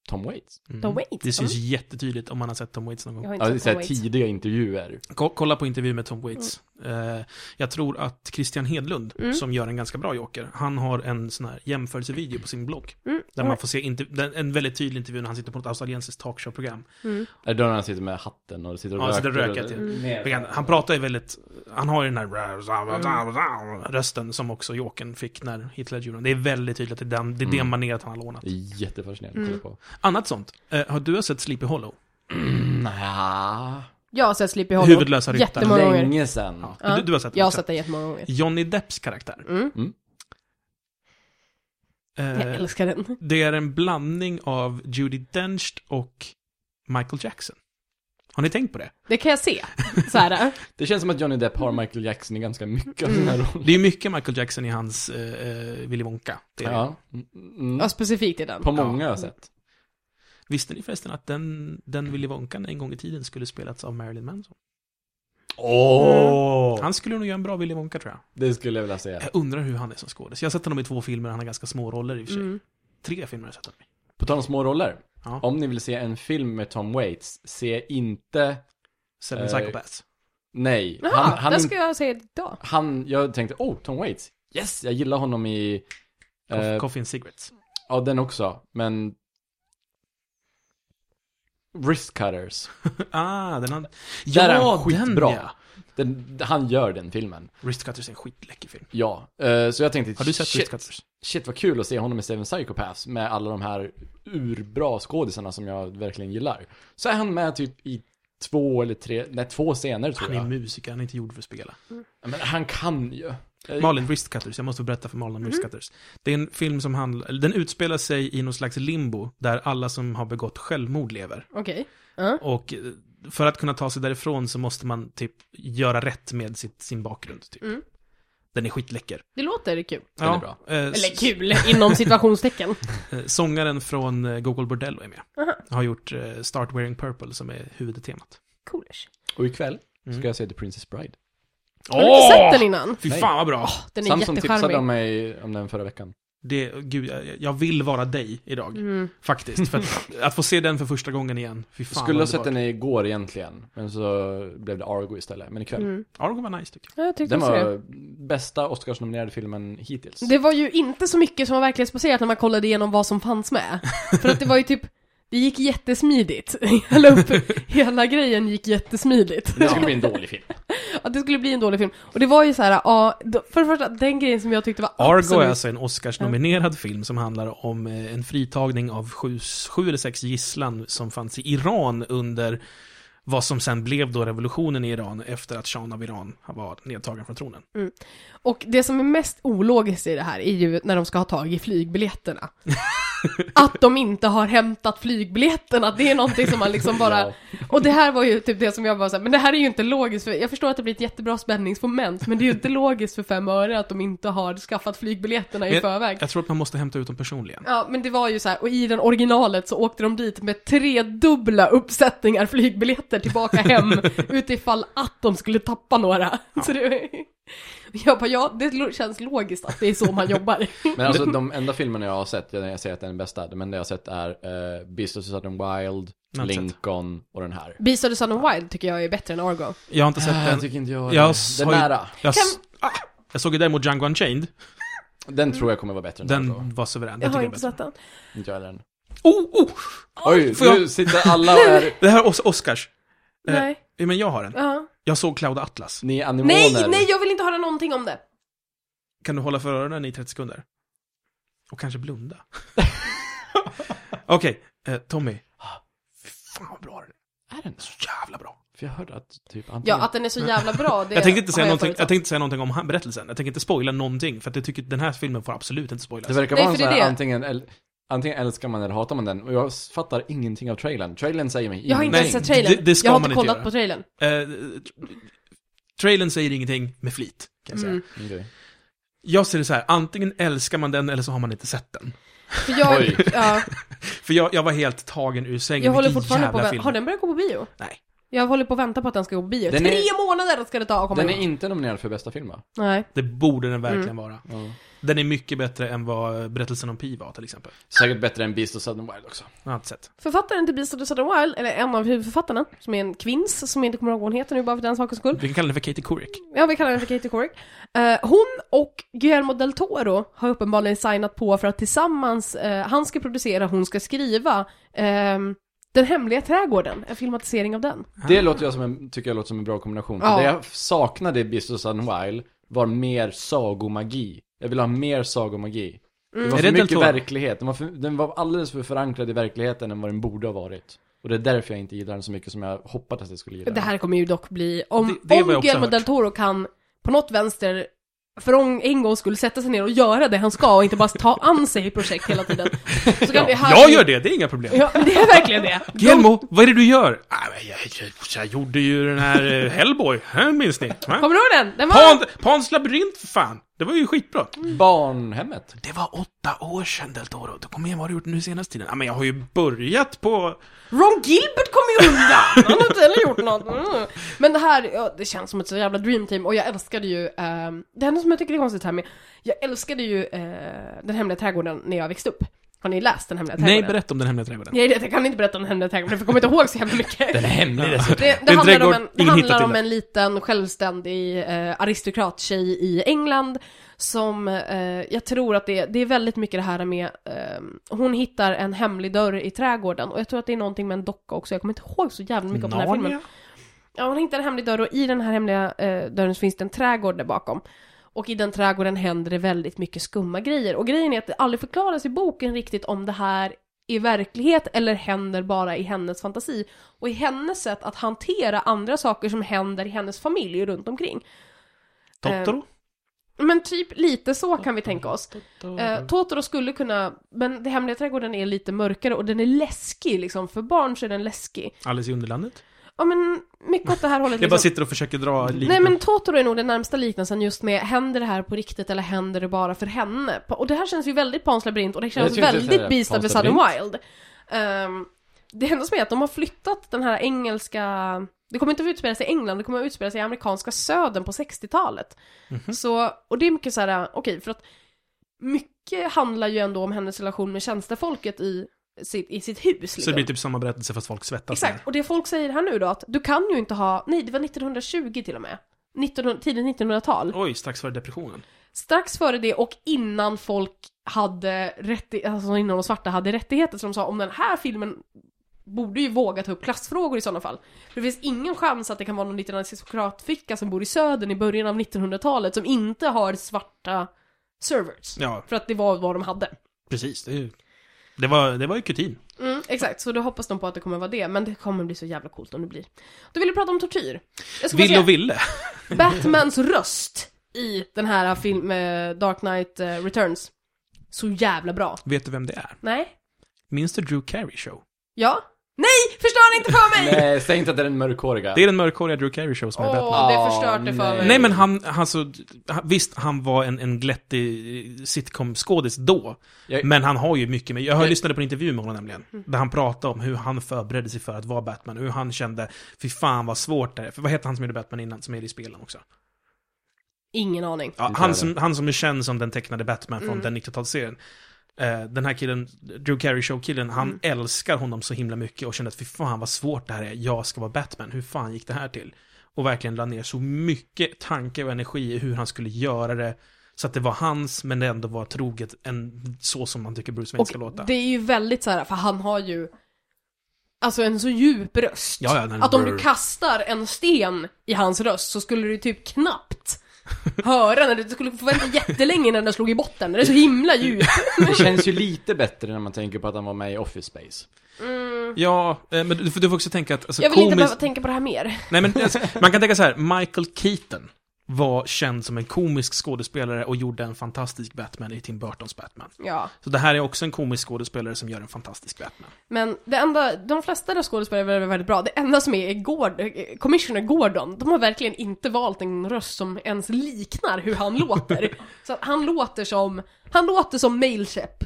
Tom Waits. Mm. Tom Waits, Det syns mm. jättetydligt om man har sett Tom Waits någon Jag gång. har inte Ja, det är Tom Waits. tidiga intervjuer. Ko- Kolla på intervju med Tom Waits. Eh, jag tror att Christian Hedlund, Mm. som gör en ganska bra Joker, han har en sån här jämförelsevideo på sin blogg. Mm. Där man får se en väldigt tydlig intervju när han sitter på ett australiensiskt talkshow-program. Mm. Är det då när han sitter med hatten och sitter och Ja, röker? sitter och röker, typ. Men Han pratar ju väldigt, han har ju den här rösten som också Jokern fick när Hitler gjorde. Det är väldigt tydligt att det är, den, det, är det Mm. maneret han har lånat. Det är jättefascinerande att Mm. kolla på. Annat sånt. Eh, har du har sett Sleepy Hollow? Nja, Jag har sett Sleepy Hollow. Huvudlösa ryttaren. Jättemånga gånger. länge sedan. Ja. Ja. Du, du har sett den Jag har också. sett den jättemånga gånger. Johnny Depps karaktär. Mm. Jag Eh, älskar den. det är en blandning av Judi Dench och Michael Jackson. Har ni tänkt på det? Det kan jag se. Så här. Det känns som att Johnny Depp har Michael Jackson i ganska mycket av Mm. sina roller. Det är mycket Michael Jackson i hans eh, eh, Willy Wonka. Det är det. Ja. Mm. Ja, specifikt i den. På många har jag sett. Visste ni förresten att den, den Willy Wonkan en gång i tiden skulle spelats av Marilyn Manson? Åh! Han skulle nog göra en bra Willy Wonka tror jag. Det skulle jag vilja säga. Jag undrar hur han är som skådis. Jag har sett honom i två filmer, han har ganska små roller i och för sig. Mm. Tre filmer har jag sett honom i. På tal om små roller. Ja. Om ni vill se en film med Tom Waits, se inte... Seven Eh, Psychopaths. Nej. Jaha, Han, han, det ska jag säga idag. han, jag tänkte, oh, Tom Waits. Yes, jag gillar honom i... Eh, Coffee and Cigarettes. ja, den också. Men... Wrist Cutters. ah, den han... Där är han Ja, skitbra. den ja! Den, han gör den filmen. Wristcutters är en skitläcker film. Ja, eh, så jag tänkte, Har du sett shit, Wristcutters? shit vad kul att se honom i Seven Psychopaths med alla de här urbra skådisarna som jag verkligen gillar. Så är han med typ i två eller tre, nej två scener tror Han är jag. musiker, han är inte gjord för att spela. Men han kan ju. Eh, Malin Wristcutters, jag måste berätta för Malin om Wristcutters. Det är en film som handlar, den utspelar sig i någon slags limbo, där alla som har begått självmord lever. Okej. Ja. Och eh, för att kunna ta sig därifrån så måste man typ göra rätt med sitt, sin bakgrund. Typ. Mm. Den är skitläcker. Det låter kul. Den är bra. eh, Eller kul, inom situationstecken. eh, Sångaren från Gogol Bordello är med. Aha. Har gjort eh, Start Wearing Purple som är huvudtemat. Coolish. Och ikväll Mm. ska jag se The Princess Bride. Har du inte sett den innan? Fy Nej. fan vad bra! Den är Samson tipsade jättecharmig. om mig om den förra veckan. Det, gud, jag, jag vill vara dig idag. Mm. Faktiskt. För att, att få se den för första gången igen. Fy Jag fan skulle ha vad sett den igår egentligen, men så blev det Argo istället. Men ikväll. Mm. Argo var nice tycker jag. Ja, jag tyckte Den också det. var bästa Oscarsnominerade filmen hittills. Det var ju inte så mycket som var verklighetsbaserat när man kollade igenom vad som fanns med. För att det var ju typ, det gick jättesmidigt. Jag la upp, hela grejen gick jättesmidigt. Det skulle bli en dålig film. Att det skulle bli en dålig film. Och det var ju så här, ja, för det första, den grejen som jag tyckte var Argo absolut... är alltså en Oscars-nominerad film som handlar om eh, en fritagning av sju, sju eller sex gisslan som fanns i Iran under vad som sen blev då revolutionen i Iran efter att shahen av Iran var nedtagen från tronen. Och det som är mest ologiskt i det här är ju när de ska ha tag i flygbiljetterna. att de inte har hämtat flygbiljetterna, det är någonting som man liksom bara... Ja. Och det här var ju typ det som jag bara sa, men det här är ju inte logiskt, för jag förstår att det blir ett jättebra spänningsmoment, men det är ju inte logiskt för fem öre att de inte har skaffat flygbiljetterna i Men- förväg. Jag tror att man måste hämta ut dem personligen. Ja, men det var ju så här, och i den originalet så åkte de dit med tredubbla uppsättningar flygbiljetter tillbaka hem, utifall att de skulle tappa några. Så det, jag bara, ja, det känns logiskt att det är så man jobbar. Men alltså de enda filmerna jag har sett, jag jag säger att det är den bästa, de enda jag har sett är uh, Beast of the Southern Wild, Jag sett. Lincoln och den här. Beast of the and Wild tycker jag är bättre än Argo. Jag har inte sett Ah, den. jag tycker inte jag Jag Den nära. Jag, s- ah, jag såg ju däremot Django Unchained. Den tror jag kommer vara bättre än Den Argo. var suverän. Jag tycker har inte sett den. Inte jag heller än. Oh, oh! Oj, får jag- nu sitter alla och är... Det här är Os- Oscars. Eh, Nej. Ja, Men jag har den. Ja. Jag såg Cloud Atlas. Ni är animoner. Nej, nej, jag vill inte höra någonting om det. Kan du hålla för öronen i 30 sekunder? Och kanske blunda. Okej, eh, Tommy. Fy fan vad bra den är. Är den? Så jävla bra. För jag hörde att typ Ja, antingen... att den är så jävla bra, det jag tänkte inte säga någonting, förutsatt. jag tänkte inte säga någonting om berättelsen. Jag tänker inte spoila någonting, för att jag tycker att den här filmen får absolut inte spoilas. Det verkar Nej, vara en sån här det. antingen, el- antingen älskar man eller hatar man den. Och jag fattar ingenting av trailern. Trailern säger mig Jag har inte ens sett trailern. det- det ska jag har man inte kollat göra. på trailern. Eh, trailern säger ingenting med flit, kan jag säga. Mm. Okej. Jag ser det så här, antingen älskar man den eller så har man inte sett den. För jag, ja, För jag, jag var helt tagen ur sängen. jag håller fortfarande på film. har den börjat gå på bio? Nej. Jag håller på att vänta på att den ska gå på bio. Den Tre är- månader ska det ta att komma Den är igång. inte nominerad för bästa film va? Nej. Det borde den verkligen vara. Ja. Den är mycket bättre än vad berättelsen om Pi var till exempel. Säkert bättre än Beast of Southern Wild också. Jag har inte sett. Författaren till Beast of the Southern Wild, eller en av huvudförfattarna, som är en kvinns, som jag inte kommer ihåg vad hon heter nu bara för den sakens skull. Vi kan kalla den för Katie Couric. Ja, vi kallar henne för Katie Couric. Eh, hon och Guillermo del Toro har uppenbarligen signat på för att tillsammans, eh, han ska producera, hon ska skriva, ehm, Den hemliga trädgården, en filmatisering av den. Det låter jag som en, tycker jag låter som en bra kombination. För Ja. Det jag saknade i Beast of Southern Wild var mer sagomagi. Jag vill ha mer sagomagi. Det var för mycket Toro? verklighet. Den var, för, den var alldeles för förankrad i verkligheten än vad den borde ha varit. Och det är därför jag inte gillar den så mycket som jag hoppades att jag skulle gilla Det här kommer ju dock bli, om, Det- det om Guillermo del Toro kan på något vänster för en, en gång skulle sätta sig ner och göra det han ska och inte bara ta an sig i projekt hela tiden. Så kan vi här Jag gör det, det är inga problem. Ja, det är verkligen det. Guillermo, vad är det du gör? Ah, jag, jag, jag gjorde ju den här eh, Hellboy, här minns ni? Va? Kommer du ihåg den? Den var... Pan, Pans labyrint för fan! Det var ju skitbra. Barnhemmet. Det var åtta år sedan Del Toro. Du kommer igen, vad har du gjort nu senaste tiden? Ja, men jag har ju börjat på... Ron Gilbert kom ju undan! Han har inte heller gjort något. Mm. Men det här, ja, det känns som ett så jävla dream team och jag älskade ju, ehm, det enda som jag tycker är konstigt här med, jag älskade ju eh, Den hemliga trädgården när jag växte upp. Har ni läst Den hemliga Nej, trädgården? berätta om den hemliga trädgården. Nej, det- jag kan inte berätta om Den hemliga trädgården för jag kommer inte ihåg så jävla mycket. Den är hemlig dessutom. Det, det handlar om en, det handlar om det. en liten självständig eh, aristokrattjej i England som, eh, jag tror att det, det är väldigt mycket det här med, eh, hon hittar en hemlig dörr i trädgården och jag tror att det är någonting med en docka också, jag kommer inte ihåg så jävla mycket om den här filmen. Ja, hon hittar en hemlig dörr och i den här hemliga eh, dörren så finns det en trädgård där bakom. Och i den trädgården händer det väldigt mycket skumma grejer. Och grejen är att det aldrig förklaras i boken riktigt om det här är verklighet eller händer bara i hennes fantasi. Och i hennes sätt att hantera andra saker som händer i hennes familj runt omkring. Totoro? Men typ lite så kan vi tänka oss. Eh, Totoro skulle kunna, men det hemliga trädgården är lite mörkare och den är läskig liksom. För barn så är den läskig. Alice i Underlandet? Ja men mycket åt det här hållet Jag bara liksom. sitter och försöker dra lite. Nej men Totoro är nog den närmsta liknelsen just med händer det här på riktigt eller händer det bara för henne? Och det här känns ju väldigt Pans labyrint och det känns väldigt det, Beast of the labyrint. Wild. Ehm, det enda som är att de har flyttat den här engelska det kommer inte att utspela sig i England, det kommer att utspela sig i amerikanska södern på 60-talet. Mhm. Så, och det är mycket så här, okej, för att mycket handlar ju ändå om hennes relation med tjänstefolket i sitt, i sitt hus. Så det Liksom. blir typ samma berättelse fast folk svettas Exakt, och det folk säger här nu då att du kan ju inte ha, nej det var 1920 till och med. 1900, tidigt 1900-tal. Oj, strax före depressionen. Strax före det och innan folk hade rättigheter, alltså innan de svarta hade rättigheter, så de sa om den här filmen borde ju våga ta upp klassfrågor i sådana fall. För det finns ingen chans att det kan vara någon liten aristokratficka som bor i södern i början av 1900-talet som inte har svarta servers. Ja, För att det var vad de hade. precis. Det, är ju- det, var, det var ju kutin. Mm, exakt, så då hoppas de på att det kommer vara det, men det kommer bli så jävla coolt om det blir. Då vill vi prata om tortyr. Jag säga- och ville. Batmans röst i den här film, eh, Dark Knight eh, Returns. Så jävla bra. Vet du vem det är? Nej? Minns du Drew Carey show? Ja? Nej! Förstör inte för mig! Nej, säg inte att det är den mörkhåriga. Det är den mörkhåriga Drew Carey show som är Åh, Batman. det förstörde för nej. mig. Nej men han, alltså, han- visst han var en, en glättig sitcom-skådis då. Jag- Men han har ju mycket med, jag, har Jag- lyssnade på en intervju med honom nämligen. Där han pratade om hur han förberedde sig för att vara Batman. Hur han kände, fy fan vad svårt det är. För vad hette han som gjorde Batman innan, som är i spelen också? Ingen aning. Ja, Inte han, som, han som är känd som den tecknade Batman från Mm. den 90-talsserien. Eh, den här killen, Drew Carey Show-killen, han Mm. älskar honom så himla mycket och kände att fy fan vad svårt det här är, jag ska vara Batman, hur fan gick det här till? Och verkligen la ner så mycket tanke och energi i hur han skulle göra det, så att det var hans, men det ändå var troget en, så som man tycker Bruce Wayne ska låta. Och det är ju väldigt så här, för han har ju Alltså en så djup röst. Ja, ja, att om du kastar en sten i hans röst så skulle du typ knappt höra när du skulle få vänta jättelänge innan den slog i botten. Det är så himla djupt. Det känns ju lite bättre när man tänker på att han var med i Office Space. Mm. Ja, eh, men du, får- du får också tänka att, alltså, Jag vill inte komiskt- behöva tänka på det här mer. Nej men alltså, man kan tänka så här, Michael Keaton var känd som en komisk skådespelare och gjorde en fantastisk Batman i Tim Burtons Batman. Ja. Så det här är också en komisk skådespelare som gör en fantastisk Batman. Men det enda, de flesta skådespelare är väldigt bra. Det enda som är, Gord, Commissioner Gordon. De har verkligen inte valt en röst som ens liknar hur han låter. Så han låter som, han låter som Mailchep.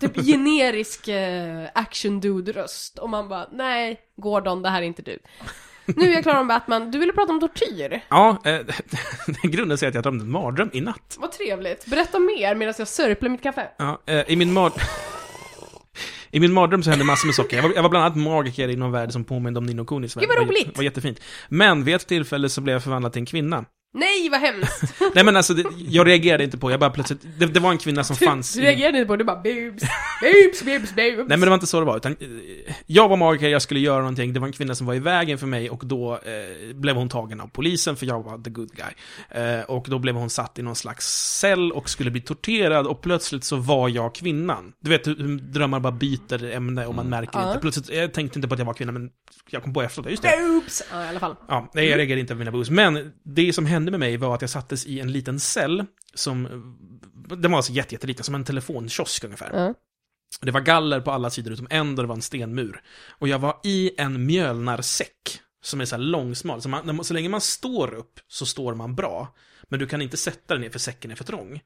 Typ generisk eh, action dude röst. Och man bara, nej, Gordon, det här är inte du. Nu är jag klar om Batman. Du ville prata om tortyr. Ja, eh, sig i att jag drömde en mardröm i natt. Vad trevligt. Berätta mer medan jag sörplar mitt kaffe. Ja, eh, I min mard... I min mardröm så hände massor med saker. Jag var, jag var bland annat magiker i någon värld som påminde om Nino Kunis värld. Gud, vad Det var jä- roligt. var jättefint. Men vid ett tillfälle så blev jag förvandlad till en kvinna. Nej, vad hemskt! Nej men alltså, det, jag reagerade inte på, jag bara plötsligt, det, det var en kvinna som fanns Du i... reagerade inte på du bara boobs, boobs, boobs, boobs. Nej men det var inte så det var, utan eh, jag var magiker, jag skulle göra någonting, det var en kvinna som var i vägen för mig och då eh, blev hon tagen av polisen för jag var the good guy. Eh, och då blev hon satt i någon slags cell och skulle bli torterad och plötsligt så var jag kvinnan. Du vet hur drömmar bara byter ämne och man märker Ja. inte. Plötsligt, jag tänkte inte på att jag var kvinna men jag kom på efteråt, just det. Boobs! Ja, i alla fall. Ja, nej, jag reagerade inte på mina boos. Men det som hände med mig var att jag sattes i en liten cell som, den var alltså jätte- jätteliten, som en telefonkiosk ungefär. Ja. Det var galler på alla sidor utom en där det var en stenmur. Och jag var i en mjölnarsäck som är så här långsmal. Så, man, så länge man står upp så står man bra. Men du kan inte sätta dig ner för säcken är för trång.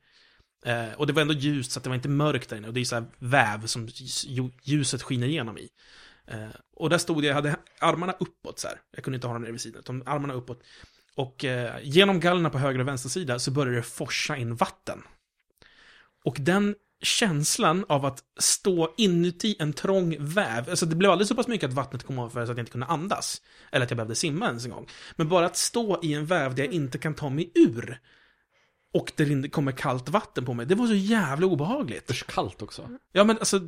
Eh, och det var ändå ljust så att det var inte mörkt där inne. Och det är så här väv som ljuset skiner igenom i. Eh, och där stod jag, jag hade armarna uppåt så här. Jag kunde inte ha dem nere vid sidan, utan armarna uppåt. Och eh, genom gallerna på höger och vänster sida så började det forsa in vatten. Och den känslan av att stå inuti en trång väv, alltså det blev aldrig så pass mycket att vattnet kom över så att jag inte kunde andas. Eller att jag behövde simma ens en gång. Men bara att stå i en väv där jag inte kan ta mig ur. Och det kommer kallt vatten på mig, det var så jävla obehagligt. Usch, kallt också. Ja men alltså,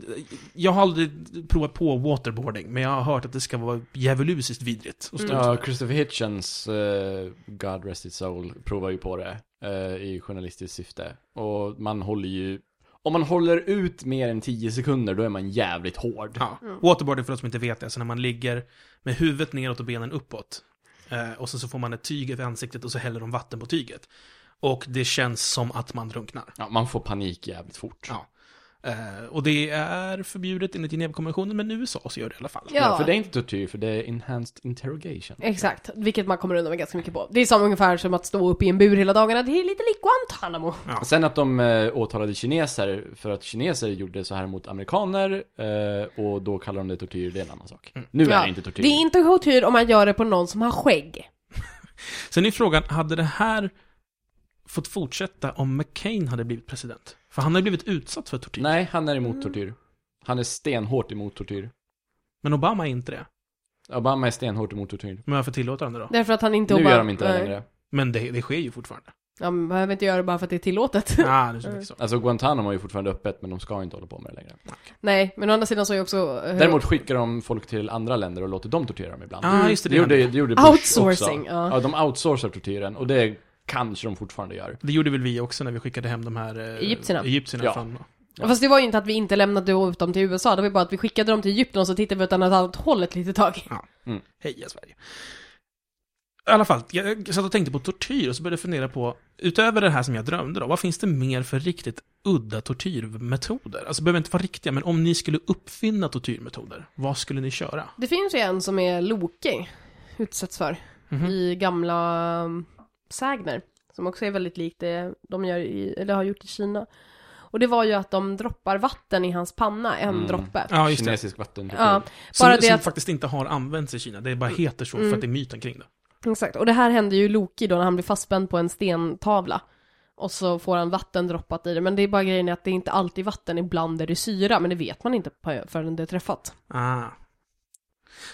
jag har aldrig provat på waterboarding, men jag har hört att det ska vara djävulusiskt vidrigt. Mm. Ja. Christopher Hitchens, eh, God Rest His Soul, provar ju på det eh, i journalistiskt syfte. Och man håller ju, om man håller ut mer än 10 sekunder, då är man jävligt hård. Ja. Waterboarding, för de som inte vet det, alltså när man ligger med huvudet neråt och benen uppåt. Eh, och så, så får man ett tyg över ansiktet och så häller de vatten på tyget. Och det känns som att man drunknar. Ja, man får panik jävligt fort. Ja. Eh, och det är förbjudet enligt Genèvekonventionen, men i USA så gör det i alla fall. Ja. för det är inte tortyr, för det är enhanced interrogation. Exakt, vilket man kommer undan med ganska mycket på. Det är som ungefär som att stå uppe i en bur hela dagarna, det är lite lik Guantanamo. Ja. Sen att de eh, åtalade kineser för att kineser gjorde så här mot amerikaner eh, och då kallar de det tortyr, det är en annan sak. Nu är Ja, det inte tortyr. Det är inte tortyr om man gör det på någon som har skägg. Sen är frågan, hade det här fått fortsätta om McCain hade blivit president? För han har ju blivit utsatt för tortyr. Nej, han är emot tortyr. Han är stenhårt emot tortyr. Men Obama är inte det. Obama är stenhårt emot tortyr. Men varför tillåter han det då? Därför att han inte Nu Obama- gör de inte det Nej. längre. Men det, det sker ju fortfarande. Ja, men behöver inte göra det bara för att det är tillåtet. Ja, det är så. Alltså Guantanamo är ju fortfarande öppet, men de ska inte hålla på med det längre. Nej, men å andra sidan så är också... eh, Däremot skickar de folk till andra länder och låter dem tortera dem ibland. Ah, just det. det, Det, gjorde, gjorde, det gjorde Bush Outsourcing, också. ja. Ja, de outsourcar tortyren och det kanske de fortfarande gör. det gjorde väl vi också när vi skickade hem de här eh, Egyptierna. egyptierna Ja. från... Ja. Fast det var ju inte att vi inte lämnade ut dem till USA, det var ju bara att vi skickade dem till Egypten och så tittade vi åt ett annat håll ett litet tag. Heja Sverige. I alla fall, jag satt och tänkte på tortyr och så började jag fundera på, utöver det här som jag drömde då, vad finns det mer för riktigt udda tortyrmetoder? Alltså, det behöver inte vara riktiga, men om ni skulle uppfinna tortyrmetoder, vad skulle ni köra? Det finns ju en som är Loki utsätts för Mhm. i gamla sägner. Som också är väldigt likt det de gör i, eller har gjort i Kina. Och det var ju att de droppar vatten i hans panna, en Mm. droppe. Ja, just det. Kinesisk vattentortyr. Ja, Som, bara det som att- faktiskt inte har använts i Kina, det bara heter så Mm. för att det är myten kring det. Exakt, och det här händer ju Loki då när han blir fastspänd på en stentavla. Och så får han vatten droppat i det, men det är bara grejen att det är inte alltid vatten, ibland är det syra, men det vet man inte förrän det är träffat. Ah.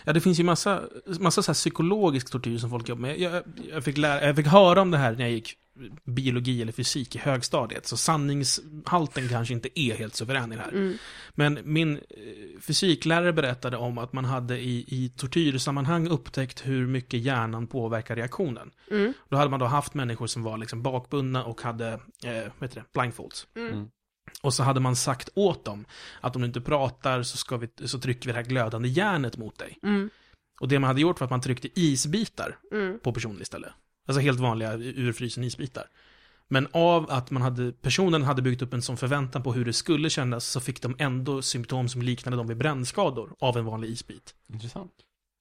Ja, det finns ju massa, massa så här psykologisk tortyr som folk jobbar med. Jag, jag, fick lära, jag fick höra om det här när jag gick biologi eller fysik i högstadiet, så sanningshalten kanske inte är helt suverän i det här. Mm. Men min eh, fysiklärare berättade om att man hade i, i tortyrsammanhang upptäckt hur mycket hjärnan påverkar reaktionen. Mm. Då hade man då haft människor som var liksom bakbundna och hade, eh, vad heter det, blindfolds. Mm. Och så hade man sagt åt dem att om du inte pratar så, ska vi, så trycker vi det här glödande järnet mot dig. Mm. Och det man hade gjort var att man tryckte isbitar Mm. på personen istället. Alltså helt vanliga urfrysen isbitar. Men av att man hade, personen hade byggt upp en sån förväntan på hur det skulle kännas så fick de ändå symptom som liknade dem vid brännskador av en vanlig isbit. Intressant.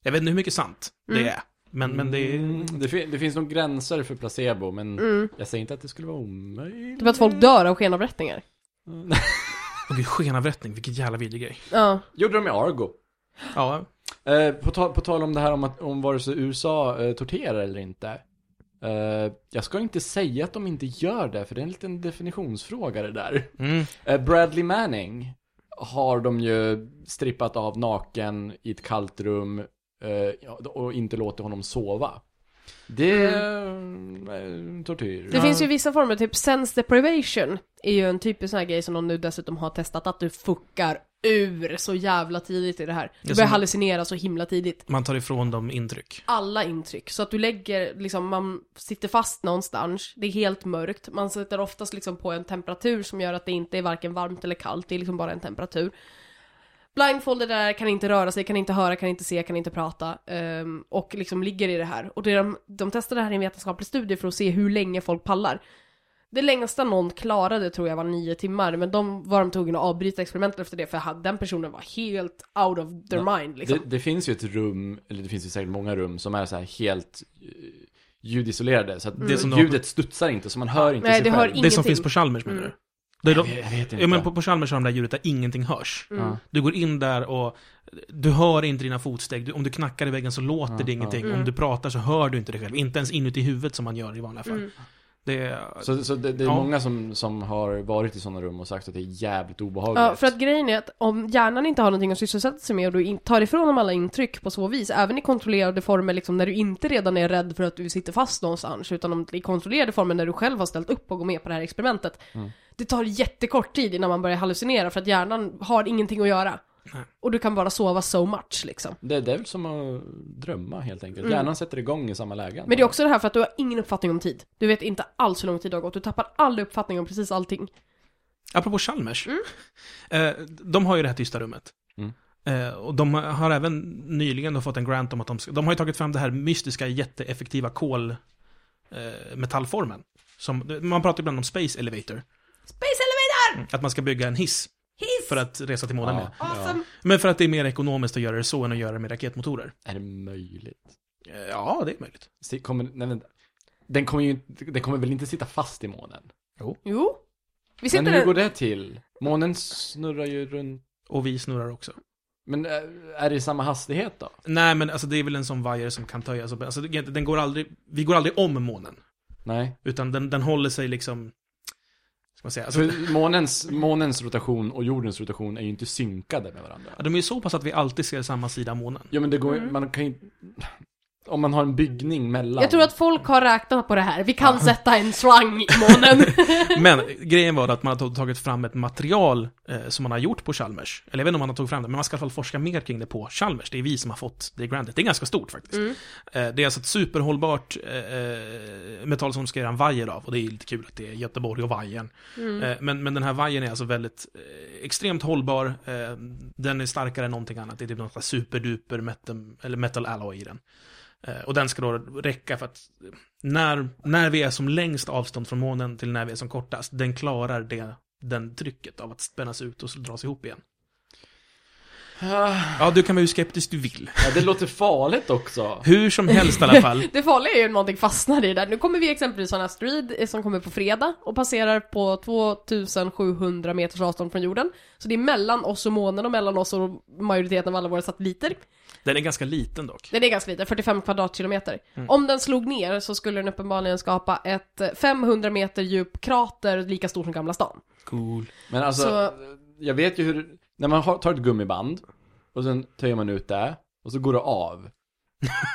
Jag vet inte hur mycket sant Mm. det är. Men, men det är... Mm, det, fin- det finns nog gränser för placebo, men Mm. jag säger inte att det skulle vara omöjligt. Typ att folk dör av skenavrättningar. Och gud, skenavrättning, vilken jävla vidrig grej. Ja. Gjorde de i Argo. Ja, Eh, på, tal, på tal om det här om, att, om vare sig USA eh, torterar eller inte. Eh, jag ska inte säga att de inte gör det, för det är en liten definitionsfråga det där. Mm. Eh, Bradley Manning har de ju strippat av naken i ett kallt rum eh, och inte låter honom sova. Det är eh, tortyr. Det finns ju vissa former, typ sense deprivation är ju en typisk sån här grej som de nu dessutom har testat, att du fuckar ur så jävla tidigt i det här. Du Det börjar hallucinera så himla tidigt. Man tar ifrån dem intryck. Alla intryck, så att du lägger, liksom, man sitter fast någonstans, det är helt mörkt, man sätter oftast liksom på en temperatur som gör att det inte är varken varmt eller kallt, det är liksom bara en temperatur. Blindfolded där, kan inte röra sig, kan inte höra, kan inte se, kan inte prata. ehm, och liksom ligger i det här. Och det de, de testade det här i en vetenskaplig studie för att se hur länge folk pallar. Det längsta någon klarade tror jag var nio timmar, men de var de tvungna att avbryta experimentet efter det, för den personen var helt out of their Ja, mind liksom. Det, det finns ju ett rum, eller det finns ju säkert många rum som är så här helt eh, ljudisolerade. Så att Det det som ljudet studsar inte, så man hör inte Nej, sig det hör själv. Ingenting. Det som finns på Chalmers menar Mm. du? Är Jag de, vet, jag vet inte. ja, men på, på Chalmers har de där ljudet där ingenting hörs. Mm. Du går in där och du hör inte dina fotsteg. Du, om du knackar i väggen så låter Ja, det ingenting. ja. Om du pratar så hör du inte det själv. Inte ens inuti huvudet som man gör i vanliga fall. Mm. Det. Så, så det, det är Ja. många som, som har varit i sådana rum och sagt att det är jävligt obehagligt. Ja, för att grejen är att om hjärnan inte har någonting att sysselsätta sig med och du in, tar ifrån dem alla intryck på så vis, även i kontrollerade former liksom när du inte redan är rädd för att du sitter fast någonstans, utan om, i kontrollerade former när du själv har ställt upp och går med på det här experimentet. Mm. Det tar jättekort tid innan man börjar hallucinera för att hjärnan har ingenting att göra. Nej. Och du kan bara sova so much liksom. Det, det är väl som att drömma helt enkelt. Mm. Hjärnan sätter igång i samma lägen. Men det är också det här för att du har ingen uppfattning om tid. Du vet inte alls hur lång tid det har gått, du tappar all uppfattning om precis allting. Apropå Chalmers. Mm. Eh, de har ju det här tysta rummet. Mm. Eh, och de har även nyligen fått en grant om att de ska, De har ju tagit fram det här mystiska, jätteeffektiva kol... Eh, metallformen. Som, man pratar ibland om Space Elevator. Space Elevator! Att man ska bygga en hiss Hiss! för att resa till månen med. Awesome! Men för att det är mer ekonomiskt att göra det så än att göra det med raketmotorer. Är det möjligt? Eh, ja, det är möjligt. Se- Kommer, nej, vänta. Den kommer ju inte- den kommer väl inte sitta fast i månen? Jo. Vi Men hur där... går det till? Månen snurrar ju runt. Och vi snurrar också. Men äh, är det i samma hastighet då? Nej, men alltså det är väl en sån vajer som kan töjas upp. Alltså det- den går aldrig... Vi går aldrig om månen. Nej. Utan den, den håller sig liksom... Ska man säga? Alltså, månens, månens rotation och jordens rotation är ju inte synkade med varandra. ja, de är ju så pass att vi alltid ser samma sida av månen. Ja men det går Mm. man kan ju Om man har en byggning mellan. Jag tror att folk har räknat på det här. Vi kan sätta en slang i månen. Men grejen var att man har tagit fram ett material eh, som man har gjort på Chalmers. Eller jag vet inte om man har tagit fram det, men man ska i alla fall forska mer kring det på Chalmers. Det är vi som har fått det grantet. Det är ganska stort faktiskt. Mm. Eh, det är alltså ett superhållbart eh, eh, metall som de ska göra en vajer av. Och det är lite kul att det är Göteborg och vajern. Mm. Eh, men, men den här vajern är alltså väldigt eh, extremt hållbar. Eh, den är starkare än någonting annat. Det är typ något superduper metal, eller metal alloy i den. Eh, och den ska då räcka för att när, när vi är som längst avstånd från månen till när vi är som kortast, den klarar det, den trycket av att spännas ut och så dras ihop igen. Ah, Ja, du kan vara hur skeptisk du vill. Ja, det låter farligt också. Hur som helst i alla fall. Det farliga är ju någonting fastnar i där. Nu kommer vi exempelvis ha en asteroid som kommer på fredag och passerar på 2700 meters avstånd från jorden. Så det är mellan oss och månen och mellan oss och majoriteten av alla våra satelliter. Den är ganska liten dock. Den är ganska liten, 45 kvadratkilometer. Mm. Om den slog ner så skulle den uppenbarligen skapa ett eh, 500 meter djup krater lika stor som Gamla stan. Cool. Men alltså, Så- jag vet ju hur, när man har, tar ett gummiband och sen töjer man ut det och så går det av.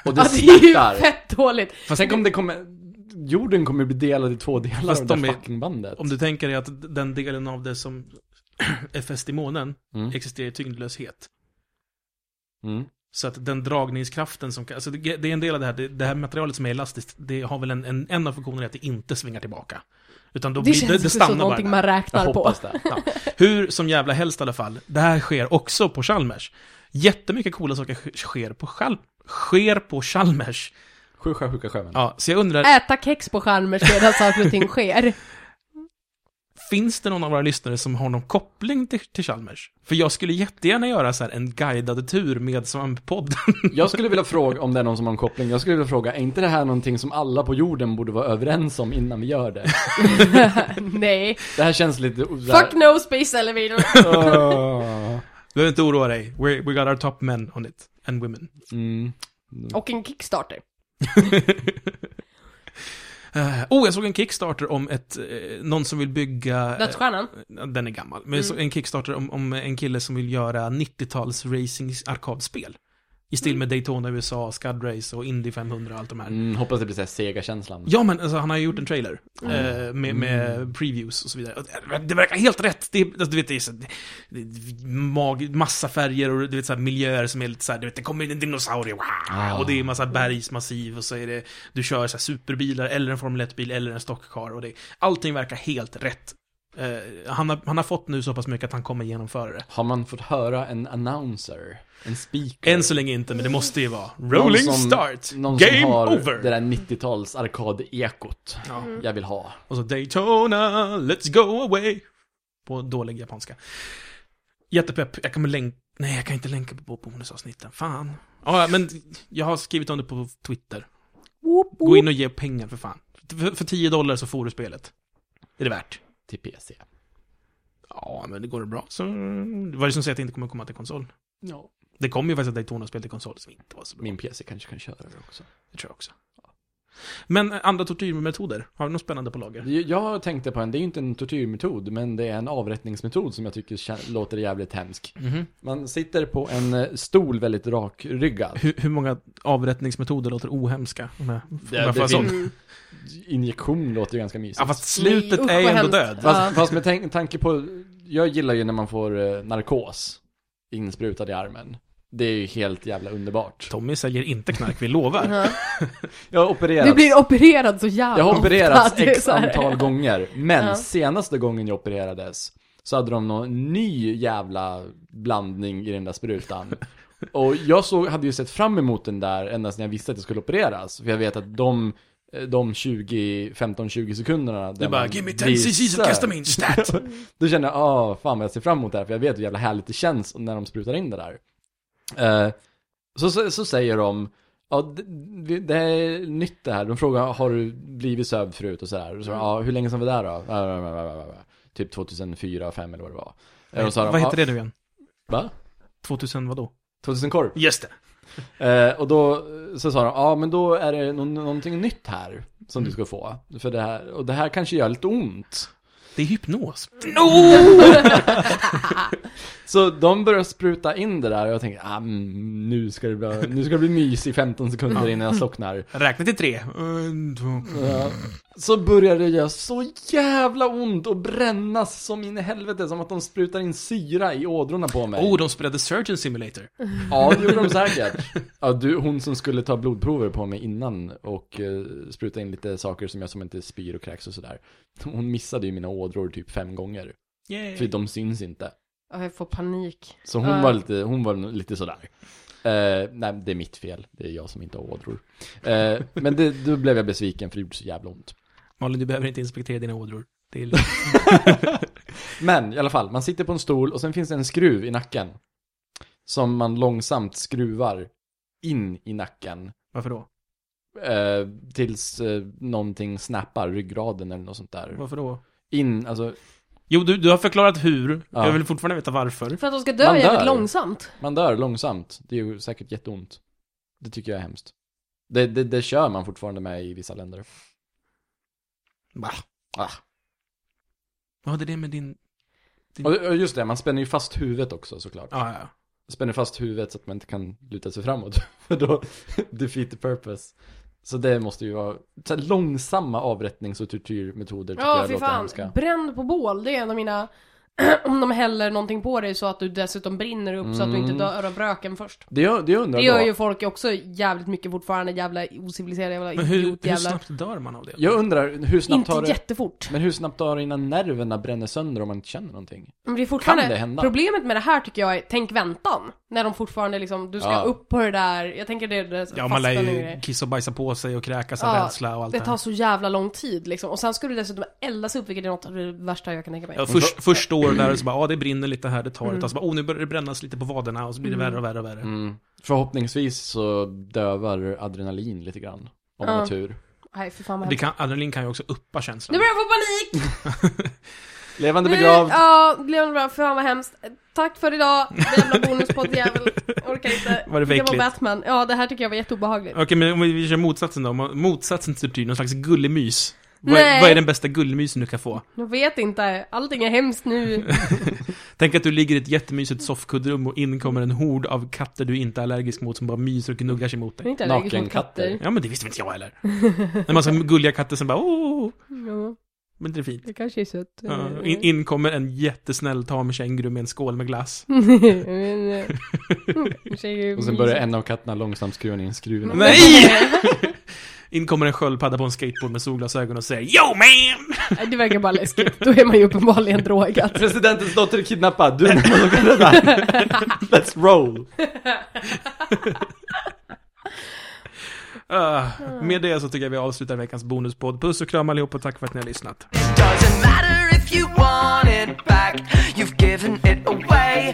Och det Ja, det är ju fett dåligt. Fast tänk om det kommer, jorden kommer bli delad i två delar Fast av det de är- fucking bandet. Om du tänker dig att den delen av det som är fäst i månen Mm. existerar i tyngdlöshet. Mm. Så att den dragningskraften som kan, alltså det, det är en del av det här, det, det här materialet som är elastiskt, det har väl en, en, en av funktionerna är att det inte svingar tillbaka. Utan då Det blir, känns det, det också stannar som någonting där. man räknar på. Ja. Hur som jävla helst i alla fall, det här sker också på Chalmers. Jättemycket coola saker sk- sker på, Chal sker på Chalmers. Sju sjö, sjuka sjömän. Ja, så jag undrar, Äta kex på skärmar medan saker och ting sker. finns det någon av våra lyssnare som har någon koppling till, till Chalmers? För jag skulle jättegärna göra så här en guidad tur med Svamppodden. Jag skulle vilja fråga om det är någon som har en koppling. Jag skulle vilja fråga, är inte det här någonting som alla på jorden borde vara överens om innan vi gör det? Nej. Det här känns lite... Fuck no space elevator. Du behöver inte oroa dig. We, we got our top men on it. and women. Mm. Och en Kickstarter. Eh, oh, jag såg en Kickstarter om ett, eh, någon som vill bygga... eh, Dödsstjärnan. den är gammal. Men såg en Kickstarter om, om en kille som vill göra 90-tals racing arkadspel. I stil med Daytona USA, Scud Race och Indy 500 och allt de här. Mm, hoppas det blir såhär Sega-känslan. Ja, men alltså, han har ju gjort en trailer. Eh, med, med previews och så vidare. Det- verkar helt rätt. Det, alltså, du vet, det är så, det, är mag, massa färger och du vet, så här, miljöer som är lite så här, du vet, det kommer en dinosaurie, wow, Ah. och det är massa bergsmassiv och så är det, du kör så här, superbilar eller en Formel 1-bil eller en stockcar och det, allting verkar helt rätt. Eh, han, har, han har fått nu så pass mycket att han kommer genomföra det. Har man fått höra en announcer? En speaker? Än så länge inte, men det måste ju vara. Någon Rolling som- start! Någon Game som har over! det där 90-tals arkadekot. Ja. Jag vill ha. Och så Daytona, let's go away. På dålig japanska. Jättepepp. Jag kommer länka... Nej, jag kan inte länka på bonusavsnitten. Fan. Ja, men jag har skrivit om det på Twitter. Woop, Gå in och ge pengar för fan. För, för 10 dollar så får du spelet. Är det värt. Till PC. Ja, men det går det bra så... Vad är det som säger att det inte kommer komma till konsol? Ja. Det kommer ju faktiskt ett Daytona-spel till konsol som inte var så bra. Min PC kanske kan köra det också. Det tror jag också. Men andra tortyrmetoder? Har du något spännande på lager? Jag tänkte på en, det är ju inte en tortyrmetod, men det är en avrättningsmetod som jag tycker låter jävligt hemsk. Mhm. Man sitter på en eh, stol väldigt rakryggad. Hur, hur många avrättningsmetoder låter ohemska? Om jag, om Det- jag det Mm. Injektion låter ju ganska mysigt. Ja, fast slutet Usch, är ju ändå död. Fast, fast med tanke på, jag gillar ju när man får eh, narkos insprutad i armen. Det är ju helt jävla underbart. Tommy säljer inte knark, vi lovar. Ja. Jag har opererats, Du blir opererad så jävla jag har opererats ofta, x antal gånger, men Ja. senaste gången jag opererades så hade de någon ny jävla blandning i den där sprutan. Och jag såg, hade ju sett fram emot den där ända sedan jag visste att jag skulle opereras. För jag vet att de, de 20, 15-20 sekunderna Du bara, give me 10 blir cc's of söt." ketamine, stat! Då kände jag, ah fan vad jag ser fram emot det här, för jag vet hur jävla härligt det känns när de sprutar in det där. Eh, så, så, så säger de, ja det, det- är nytt det här. De frågar, har du blivit sövd förut och sådär? Och så, ja, hur länge sedan var det där då? Typ 2004, 2005 eller vad det var. Sa de, Vad heter det nu igen? Va? 2000 vadå? 2000 korv. Just det. Eh, och då så sa de, ja men då är det nå- någonting nytt här som du ska få. För det här, och det här kanske gör lite ont. Det är hypnos. Så de började spruta in det där och jag tänkte, ah, mm, nu, ska det bli, nu ska det bli mys i 15 sekunder innan jag slocknar. Räkna till tre. En, två. Ja. Så började det göra så jävla ont och brännas som in i helvete, som att de sprutar in syra i ådrorna på mig. Oh, de spelade Surgeon Simulator. Ja, det gjorde de säkert. Ja, du, hon som skulle ta blodprover på mig innan och uh, spruta in lite saker som jag som inte spyr och kräks och sådär. Hon missade ju mina ådror typ fem gånger. Yay. För de syns inte. Ja, jag får panik. Så hon Ja. var lite, hon var lite sådär. Eh, nej, det är mitt fel. Det är jag som inte har ådror. Eh, men det, då blev jag besviken för det gjorde så jävla ont. Malin, du behöver inte inspektera dina ådror. Det är. Men i alla fall, man sitter på en stol och sen finns det en skruv i nacken. Som man långsamt skruvar in i nacken. Varför då? Eh, tills eh, någonting snappar, ryggraden eller något sånt där. Varför då? In, alltså, Jo, du, du har förklarat hur. Ja. Jag vill fortfarande veta varför. För att de ska dö Man jävligt dör. långsamt. man dör långsamt. Det är ju säkert jätteont. Det tycker jag är hemskt. Det, det, det kör man fortfarande med i vissa länder. Bah. Ah. Vad hade det med din... Och och just det, man spänner ju fast huvudet också såklart. Ja, ja. Spänner fast huvudet så att man inte kan luta sig framåt. För då defeat the purpose. Så det måste ju vara så långsamma avrättnings och tortyrmetoder Ja, fy fan. Bränd på bål, det är en av mina... Om de häller någonting på dig så att du dessutom brinner upp så att du inte Mm. dör av röken först. Det, gör, det undrar Det gör då. ju folk också jävligt mycket fortfarande, jävla ociviliserade jävla Men hur, idiot hur snabbt dör man av det? Jag undrar, hur snabbt Inte tar det... jättefort. Men hur snabbt tar det innan nerverna bränner sönder om man inte känner någonting? Men det är fortfarande... Kan det hända? Problemet med det här tycker jag är, tänk väntan. När de fortfarande liksom, du ska Ja. upp på det där, jag tänker det är det Ja, man lär fastspänning och ju kissa och bajsa på sig och kräkas av Ja, rädsla och allt Det det tar här. så jävla lång tid liksom. Och sen ska du dessutom eldas upp, vilket är något av det värsta jag kan tänka mig. Ja, först, först du där och så bara, ja det brinner lite här, det tar ett Mm. tag. Så bara, oh nu börjar det brännas lite på vaderna och så blir det Mm. värre och värre och värre. Mm. Förhoppningsvis så dövar adrenalin lite grann. Om man har tur. Nej, för fan vad Det hemskt. kan, adrenalin kan ju också uppa Nu känslan. börjar jag få panik! Levande Nu- begravd. Ja, levande begravd, för fan vad hemskt. tack för idag, jävla bonuspoddjävel. Orkar inte. Var det för det var äckligt? Batman. Ja, det här tycker jag var jätteobehagligt. Okej, men om vi kör motsatsen då. Motsatsen till tortyr, någon slags gullemys. Vad är, vad är den bästa gullemysen du kan få? Jag vet inte, allting är hemskt nu. Tänk att du ligger i ett jättemysigt soffkuddrum och in kommer en hord av katter du inte är allergisk mot som bara myser och gnuggar sig mot Jag är dig. inte allergisk mot katter. Ja, men det visste inte jag heller. En massa gulliga katter som bara åh, Ja, men det är fint. det kanske är sött. Ja, in, in kommer en jättesnäll tam känguru med en skål med glass. Men, eh, Och sen börjar en av katterna långsamt skruva in skruven. Nej! In kommer en sköldpadda på en skateboard med solglasögon och säger Yo man! Det verkar bara läskigt. Då är man ju uppenbarligen drogad. Presidentens dotter är kidnappad, du är. Let's roll! Ah, med det så tycker jag vi avslutar veckans bonuspodd. Puss och kram allihop och tack för att ni har lyssnat. Doesn't matter if you want it back, you've given it away.